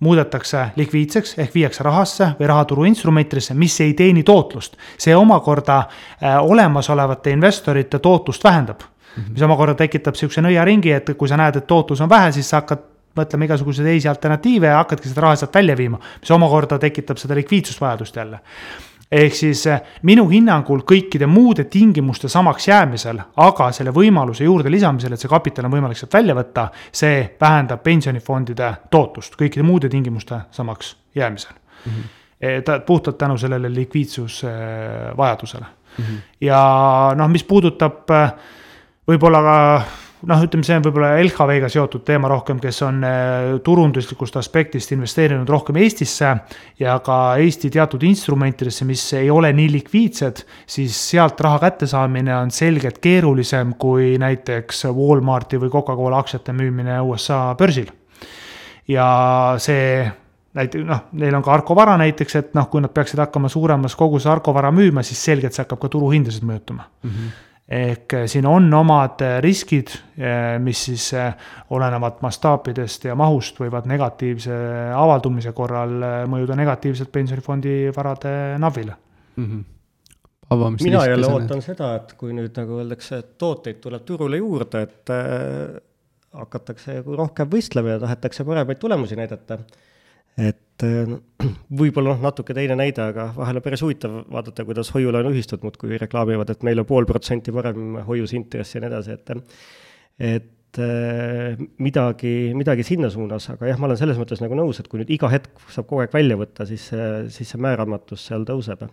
muudetakse likviidseks ehk viiakse rahasse või rahaturu instrumentidesse, mis ei teeni tootlust. see omakorda äh, olemasolevate investorite tootlust vähendab mm. -hmm. mis omakorda tekitab sihukese nõiaringi, et kui sa näed, et tootlus on vähe, siis sa hakkad mõtlema igasuguseid teisi alternatiive ja hakkadki seda raha sealt välja viima, mis omakorda tekitab seda likviidsusvajadust jälle ehk siis eh, minu hinnangul kõikide muude tingimuste samaks jäämisel, aga selle võimaluse juurde lisamisel, et see kapital on võimalik sealt välja võtta, see vähendab pensionifondide tootlust kõikide muude tingimuste samaks jäämisel mm. -hmm. ta puhtalt tänu sellele likviidsusvajadusele mm. -hmm. ja noh, mis puudutab eh, võib-olla ka noh, ütleme, see on võib-olla LHV-ga seotud teema rohkem, kes on äh, turunduslikust aspektist investeerinud rohkem Eestisse ja ka Eesti teatud instrumentidesse, mis ei ole nii likviidsed, siis sealt raha kättesaamine on selgelt keerulisem kui näiteks Walmarti või Coca-Cola aktsiate müümine USA börsil. ja see näiteks noh, neil on ka Arco vara näiteks, et noh, kui nad peaksid hakkama suuremas koguses Arco vara müüma, siis selgelt see hakkab ka turuhindasid mõjutama mm. -hmm ehk eh, siin on omad eh, riskid, eh, mis siis olenevalt mastaapidest ja mahust võivad negatiivse avaldumise korral mõjuda negatiivselt pensionifondi varade NAV-ile mm. -hmm avamis. mina jälle ootan seda, et kui nüüd nagu öeldakse, et tooteid tuleb turule juurde, et äh, hakatakse rohkem võistlema ja tahetakse paremaid tulemusi näidata et äh, võib-olla noh, natuke teine näide, aga vahel on päris huvitav vaadata, kuidas hoiu-laenuühistud muudkui reklaamivad, et meil on pool protsenti parem hoiusintress ja nii edasi, et et äh, midagi, midagi sinna suunas, aga jah, ma olen selles mõttes nagu nõus, et kui nüüd iga hetk saab kogu aeg välja võtta, siis, siis see määramatus seal tõuseb.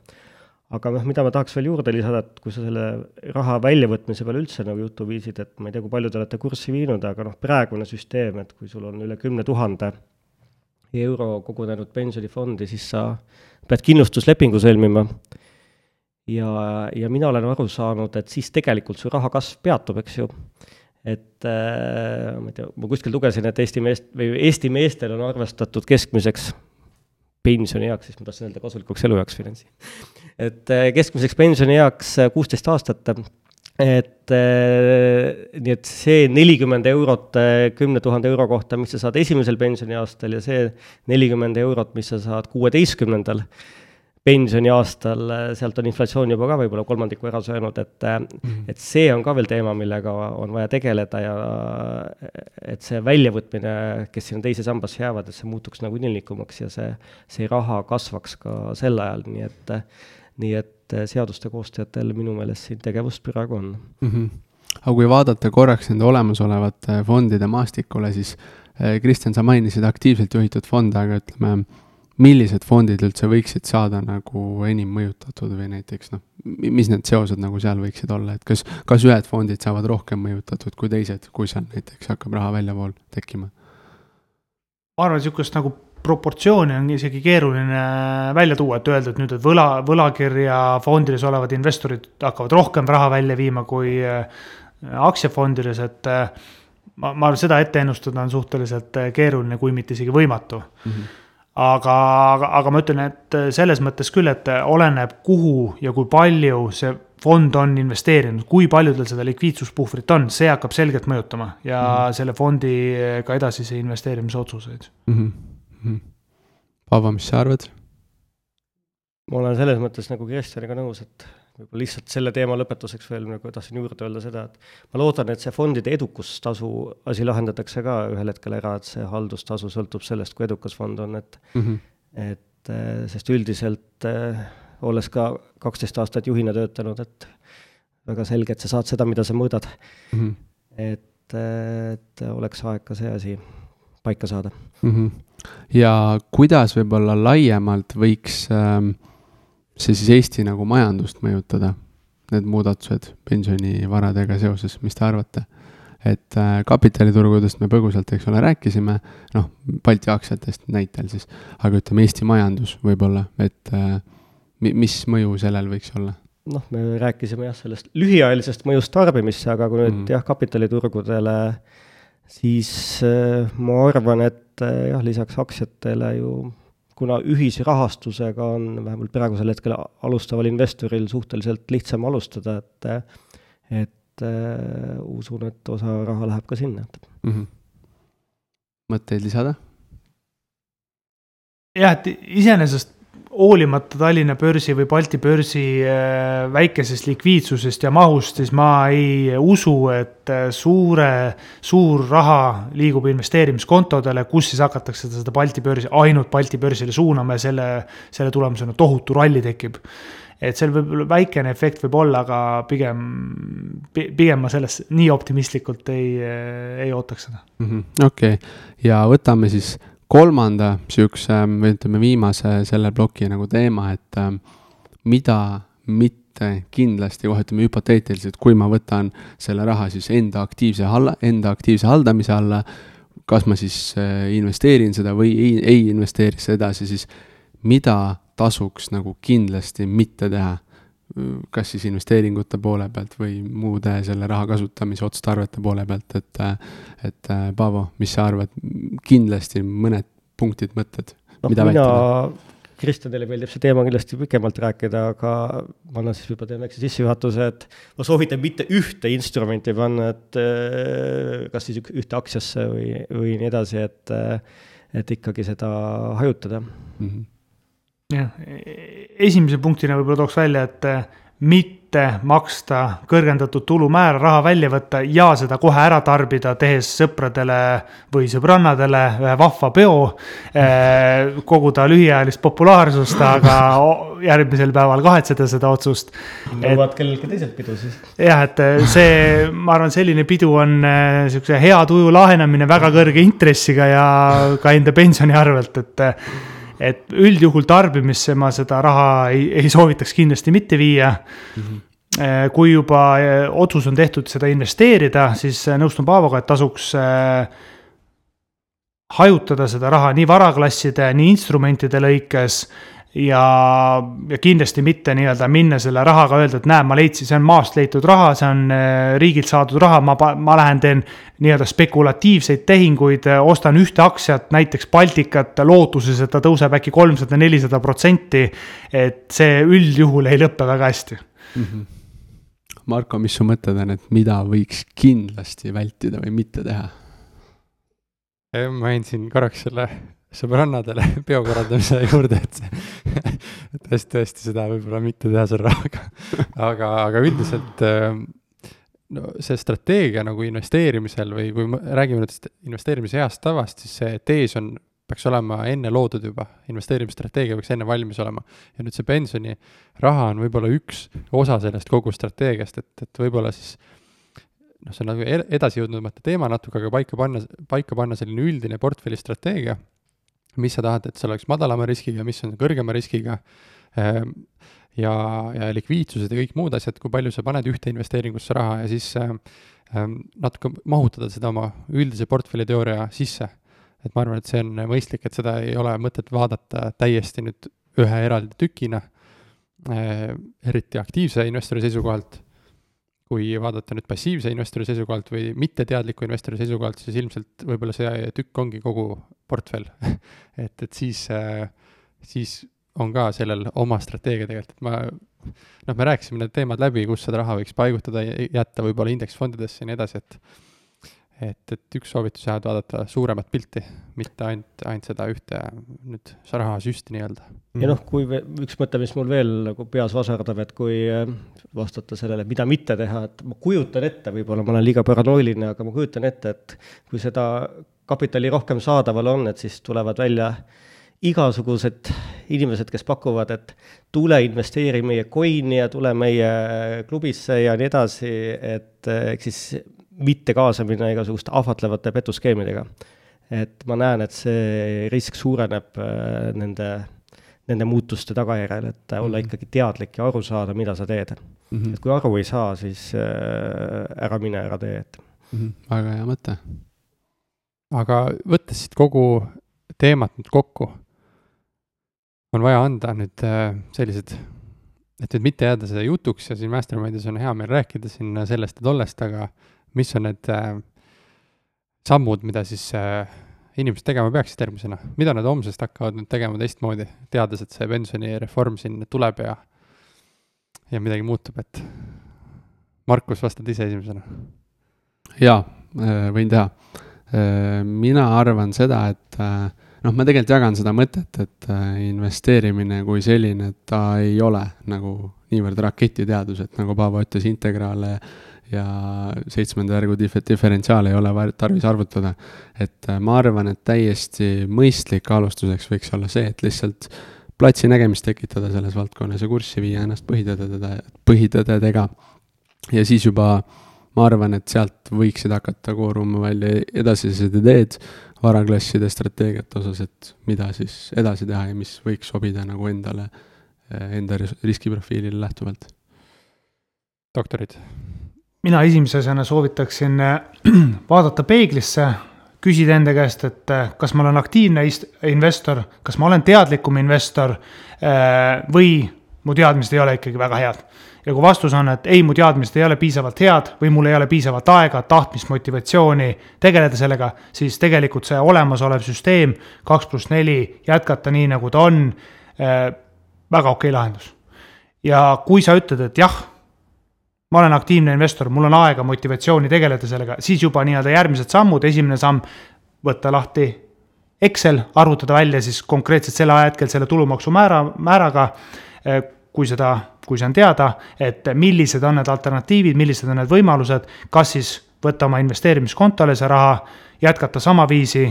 aga noh, mida ma tahaks veel juurde lisada, et kui sa selle raha väljavõtmise peale üldse nagu juttu viisid, et ma ei tea, kui palju te olete kurssi viinud, aga noh, praegune süsteem, et kui sul on üle kümne tuhande euro kogunenud pensionifondi, siis sa pead kindlustuslepingu sõlmima. ja, ja mina olen aru saanud, et siis tegelikult su raha kasv peatub, eks ju. et äh, ma ei tea, ma kuskilt lugesin, et Eesti meest või Eesti meestel on arvestatud keskmiseks pensionieaks, siis ma tahtsin öelda kasulikuks elueaks finantsi. et äh, keskmiseks pensionieaks kuusteist aastat et äh, nii, et see nelikümmend eurot äh, kümne tuhande euro kohta, mis sa saad esimesel pensioniaastal ja see nelikümmend eurot, mis sa saad kuueteistkümnendal pensioniaastal, äh, sealt on inflatsioon juba ka võib-olla kolmandiku ära söönud, et -hmm. et see on ka veel teema, millega on vaja tegeleda ja et see väljavõtmine, kes sinna teise sambasse jäävad, et see muutuks nagu inimlikumaks ja see, see raha kasvaks ka sel ajal, nii et nii et eh, seaduste koostajatel minu meelest siin tegevust praegu on mm. -hmm. aga kui vaadata korraks nende olemasolevate fondide maastikule, siis eh, Kristjan, sa mainisid aktiivselt juhitud fonde, aga ütleme, millised fondid üldse võiksid saada nagu enim mõjutatud või näiteks noh, mis need seosed nagu seal võiksid olla, et kas, kas ühed fondid saavad rohkem mõjutatud kui teised, kui seal näiteks hakkab raha väljavool tekkima? ma arvan, niisugust nagu proportsiooni on isegi keeruline välja tuua, et öelda, et nüüd, et võla, võlakirja fondides olevad investorid hakkavad rohkem raha välja viima kui äh, aktsiafondides, et äh, ma, ma seda ette ennustada on suhteliselt äh, keeruline, kui mitte isegi võimatu mm. -hmm aga, aga, aga ma ütlen, et selles mõttes küll, et oleneb, kuhu ja kui palju see fond on investeerinud, kui palju tal seda likviidsuspuhvrit on, see hakkab selgelt mõjutama ja mm -hmm. selle fondiga edasisi investeerimisotsuseid mm. -hmm mm. -hmm. Paavo, mis sa arvad? ma olen selles mõttes nagu Kristjaniga nõus, et võib-olla lihtsalt selle teema lõpetuseks veel nagu tahtsin juurde öelda seda, et ma loodan, et see fondide edukustasu asi lahendatakse ka ühel hetkel ära, et see haldustasu sõltub sellest, kui edukas fond on, et mm, -hmm. et eh, sest üldiselt äh, olles ka kaksteist aastat juhina töötanud, et väga selge, et sa saad seda, mida sa mõõdad mm. -hmm. et, eh, et oleks aeg ka see asi paika saada mm. -hmm ja kuidas võib-olla laiemalt võiks ähm, see siis Eesti nagu majandust mõjutada, need muudatused pensionivaradega seoses, mis te arvate? et äh, kapitaliturgudest me põgusalt, eks ole, rääkisime, noh, Balti aktsiatest näitel siis, aga ütleme, Eesti majandus võib-olla, et äh, mis mõju sellel võiks olla? noh, me rääkisime jah, sellest lühiajalisest mõjust tarbimisse, aga kui nüüd mm. jah, kapitaliturgudele, siis äh, ma arvan, et äh, jah, lisaks aktsiatele ju kuna ühisrahastusega on vähemalt praegusel hetkel alustaval investoril suhteliselt lihtsam alustada, et et äh, usun, et osa raha läheb ka sinna mm. -hmm. mõtteid lisada? jah, et iseenesest hoolimata Tallinna börsi või Balti börsi äh, väikesest likviidsusest ja mahust, siis ma ei usu, et äh, suure, suur raha liigub investeerimiskontodele, kus siis hakatakse seda Balti börsi, ainult Balti börsile suunama ja selle, selle tulemusena tohutu ralli tekib. et seal võib väikene efekt võib olla, aga pigem, pigem ma sellest nii optimistlikult ei, ei ootaks seda. Mhm, okei, ja võtame siis kolmanda sihukese või ütleme, viimase selle ploki nagu teema, et äh, mida mitte kindlasti kohe ütleme hüpoteetiliselt, kui ma võtan selle raha siis enda aktiivse halla, enda aktiivse haldamise alla, kas ma siis äh, investeerin seda või ei, ei investeeri seda edasi, siis mida tasuks nagu kindlasti mitte teha kas siis investeeringute poole pealt või muude selle raha kasutamise otstarvete poole pealt, et et Paavo, mis sa arvad, kindlasti mõned punktid, mõtted no,, mida mina... vältida? Kristjanile meeldib see teema kindlasti pikemalt rääkida, aga ma annan siis võib-olla teen väikse sissejuhatuse, et ma soovitan mitte ühte instrumenti panna, et kas siis ühte aktsiasse või, või nii edasi, et, et ikkagi seda hajutada mm. -hmm jah, esimese punktina võib-olla tooks välja, et eh, mitte maksta kõrgendatud tulumäära, raha välja võtta ja seda kohe ära tarbida, tehes sõpradele või sõbrannadele ühe vahva peo. Koguda lühiajalist populaarsust, aga järgmisel päeval kahetseda seda otsust. nõuavad kellelgi teiselt pidu siis. jah, et see, ma arvan, selline pidu on sihukese hea tuju laenamine väga kõrge intressiga ja ka enda pensioni arvelt, et et üldjuhul tarbimisse ma seda raha ei, ei soovitaks kindlasti mitte viia mm. -hmm kui juba eh, otsus on tehtud seda investeerida, siis eh, nõustun Paavoga, et tasuks hajutada seda raha nii varaklasside, nii instrumentide lõikes ja, ja kindlasti mitte nii-öelda minna selle rahaga, öelda, et näe, ma leidsin, see on maast leitud raha, see on äh, riigilt saadud raha, ma, ma lähen teen nii-öelda spekulatiivseid tehinguid, äh, ostan ühte aktsiat, näiteks Balticat, lootuses, et ta tõuseb äkki kolmsada, nelisada protsenti. et see üldjuhul ei lõpe väga hästi mm. -hmm. Marko, mis su mõtted on, et mida võiks kindlasti vältida või mitte teha? ma jäin siin korraks selle sõbrannadele peo korraldamise juurde, et tõesti, tõesti seda võib-olla mitte teha selle rahaga. aga, aga üldiselt ähm, no see strateegia nagu investeerimisel või kui me räägime nüüd investeerimise heast tavast, siis see tees on, peaks olema enne loodud juba, investeerimisstrateegia peaks enne valmis olema. ja nüüd see pensioniraha on võib-olla üks osa sellest kogu strateegiast, et, et võib-olla siis noh, see on nagu edasi jõudnud teema natuke, aga paika panna, paika panna selline üldine portfellistrateegia mis sa tahad, et see oleks madalama riskiga, mis on kõrgema riskiga, ehm, ja, ja likviidsused ja kõik muud asjad, kui palju sa paned ühte investeeringusse raha ja siis äh, natuke mahutada seda oma üldise portfelliteooria sisse. et ma arvan, et see on mõistlik, et seda ei ole mõtet vaadata täiesti nüüd ühe eraldi tükina äh,, eriti aktiivse investori seisukohalt kui vaadata nüüd passiivse investori seisukohalt või mitteteadliku investori seisukohalt, siis ilmselt võib-olla see tükk ongi kogu portfell. Et, et siis, siis on ka sellel oma strateegia tegelikult, et ma noh, me rääkisime need teemad läbi, kus seda raha võiks paigutada, jätta võib-olla indeksfondidesse ja nii edasi, et et, et üks soovitus jah, et vaadata suuremat pilti, mitte ainult, ainult seda ühte nüüd rahasüsti nii-öelda. ja noh, kui üks mõte, mis mul veel nagu peas vasardab, et kui äh, vastata sellele, mida mitte teha, et ma kujutan ette, võib-olla ma olen liiga paranoiline, aga ma kujutan ette, et kui seda kapitali rohkem saadaval on, et siis tulevad välja igasugused inimesed, kes pakuvad, et tule investeeri meie coin'i ja tule meie klubisse ja nii edasi, et äh, ehk siis mitte kaasa minna igasuguste ahvatlevate petuskeemidega. et ma näen, et see risk suureneb äh, nende, nende muutuste tagajärjel, et olla mm -hmm. ikkagi teadlik ja aru saada, mida sa teed mm. -hmm. et kui aru ei saa, siis äh, ära mine, ära tee, et Mhm, väga hea mõte. aga võttes siit kogu teemat nüüd kokku, on vaja anda nüüd äh, sellised, et nüüd mitte jääda seda jutuks ja siin Mastermindis on hea meel rääkida siin sellest ja tollest, aga mis on need äh, sammud, mida siis äh, inimesed tegema peaksid järgmisena, mida nad homsest hakkavad nüüd tegema teistmoodi, teades, et see pensionireform siin tuleb ja, ja midagi muutub, et Markus, vastad ise esimesena. jaa, võin teha. mina arvan seda, et noh, ma tegelikult jagan seda mõtet, et investeerimine kui selline, ta ei ole nagu niivõrd raketiteadus, et nagu Paavo ütles, integraale ja seitsmenda järgu dif-, diferentsiaale ei ole tarvis arvutada. et ma arvan, et täiesti mõistlik alustuseks võiks olla see, et lihtsalt platsi nägemist tekitada selles valdkonnas ja kurssi viia ennast põhitõdede, põhitõdedega. ja siis juba ma arvan, et sealt võiksid hakata kooruma välja edasised ideed varaklasside strateegiate osas, et mida siis edasi teha ja mis võiks sobida nagu endale, enda riskiprofiilile lähtuvalt. doktorid mina esimese asjana soovitaksin äh, vaadata peeglisse, küsida enda käest, et äh, kas ma olen aktiivne investor, kas ma olen teadlikum investor äh, või mu teadmised ei ole ikkagi väga head. ja kui vastus on, et ei, mu teadmised ei ole piisavalt head või mul ei ole piisavalt aega, tahtmist, motivatsiooni tegeleda sellega, siis tegelikult see olemasolev süsteem, kaks pluss neli, jätkata nii, nagu ta on, väga okei lahendus. ja kui sa ütled, et jah ma olen aktiivne investor, mul on aega, motivatsiooni tegeleda sellega, siis juba nii-öelda järgmised sammud, esimene samm, võtta lahti Excel, arvutada välja siis konkreetselt selle ajahetkel selle tulumaksumäära, määraga, eh, kui seda, kui see on teada, et millised on need alternatiivid, millised on need võimalused, kas siis võtta oma investeerimiskontole see raha, jätkata samaviisi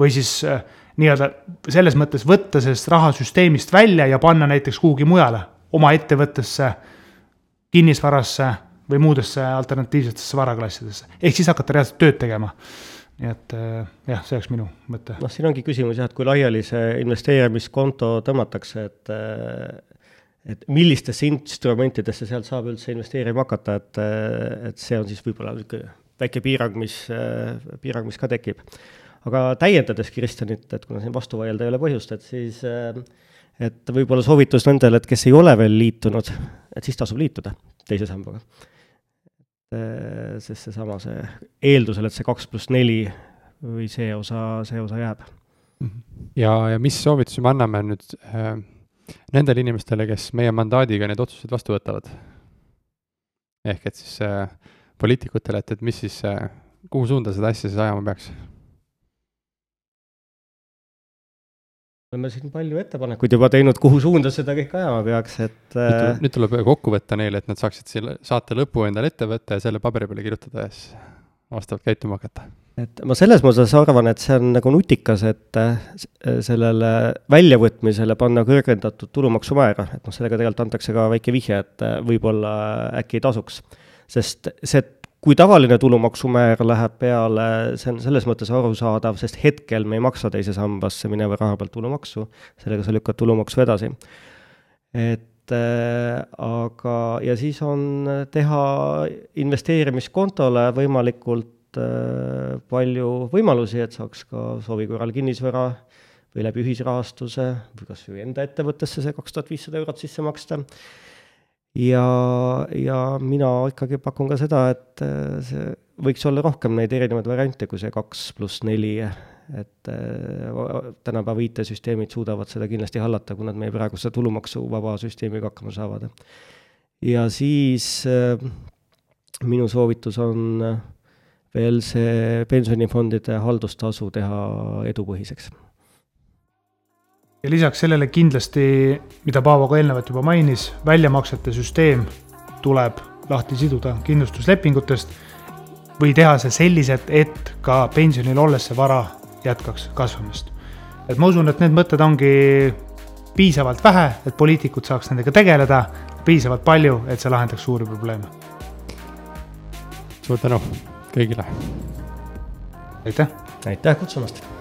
või siis eh, nii-öelda selles mõttes võtta sellest rahasüsteemist välja ja panna näiteks kuhugi mujale, oma ettevõttesse kinnisvarasse või muudesse alternatiivsetesse varaklassidesse, ehk siis hakata reaalselt tööd tegema. nii et äh, jah, see oleks minu mõte. noh, siin ongi küsimus jah, et kui laiali see investeerimiskonto tõmmatakse, et et millistesse instrumentidesse sealt saab üldse investeerima hakata, et, et see on siis võib-olla niisugune väike piirang, mis, piirang, mis ka tekib. aga täiendades Kristjanit, et kuna siin vastu vaielda ei ole põhjust, et siis äh, et võib-olla soovitus nendele, et kes ei ole veel liitunud, et siis tasub liituda teise sambaga. sest seesama, see eeldusel, et see kaks pluss neli või see osa, see osa jääb. ja, ja mis soovitusi me anname nüüd äh, nendele inimestele, kes meie mandaadiga need otsused vastu võtavad? ehk et siis äh, poliitikutele, et, et mis siis äh,, kuhu suunda seda asja siis ajama peaks? Oleme siin palju ettepanekuid juba teinud, kuhu suunda seda kõike ajama peaks, et nüüd tuleb, nüüd tuleb kokku võtta neile, et nad saaksid selle saate lõpu endale ette võtta ja selle paberi peale kirjutada ja siis vastavalt käituma hakata. et ma selles mõttes arvan, et see on nagu nutikas, et äh, sellele väljavõtmisele panna kõrgendatud tulumaksumäära, et noh, sellega tegelikult antakse ka väike vihje, et äh, võib-olla äkki ei tasuks. sest see kui tavaline tulumaksumäär läheb peale, see on selles mõttes arusaadav, sest hetkel me ei maksa teise sambasse mineva raha pealt tulumaksu, sellega sa lükkad tulumaksu edasi. et äh, aga, ja siis on teha investeerimiskontole võimalikult äh, palju võimalusi, et saaks ka soovi korral kinnisvara või läbi ühisrahastuse või kas või enda ettevõttesse see kaks tuhat viissada eurot sisse maksta ja, ja mina ikkagi pakun ka seda, et äh, see võiks olla rohkem neid erinevaid variante kui see kaks pluss neli, et äh, tänapäeva IT-süsteemid suudavad seda kindlasti hallata, kui nad meie praeguse tulumaksuvaba süsteemiga hakkama saavad. ja siis äh, minu soovitus on veel see pensionifondide haldustasu teha edupõhiseks ja lisaks sellele kindlasti, mida Paavo ka eelnevalt juba mainis, väljamaksete süsteem tuleb lahti siduda kindlustuslepingutest või teha see selliselt, et ka pensionil olles see vara jätkaks kasvamist. et ma usun, et need mõtted ongi piisavalt vähe, et poliitikud saaks nendega tegeleda, piisavalt palju, et see lahendaks suuri probleeme. suur tänu kõigile. aitäh. aitäh kutsumast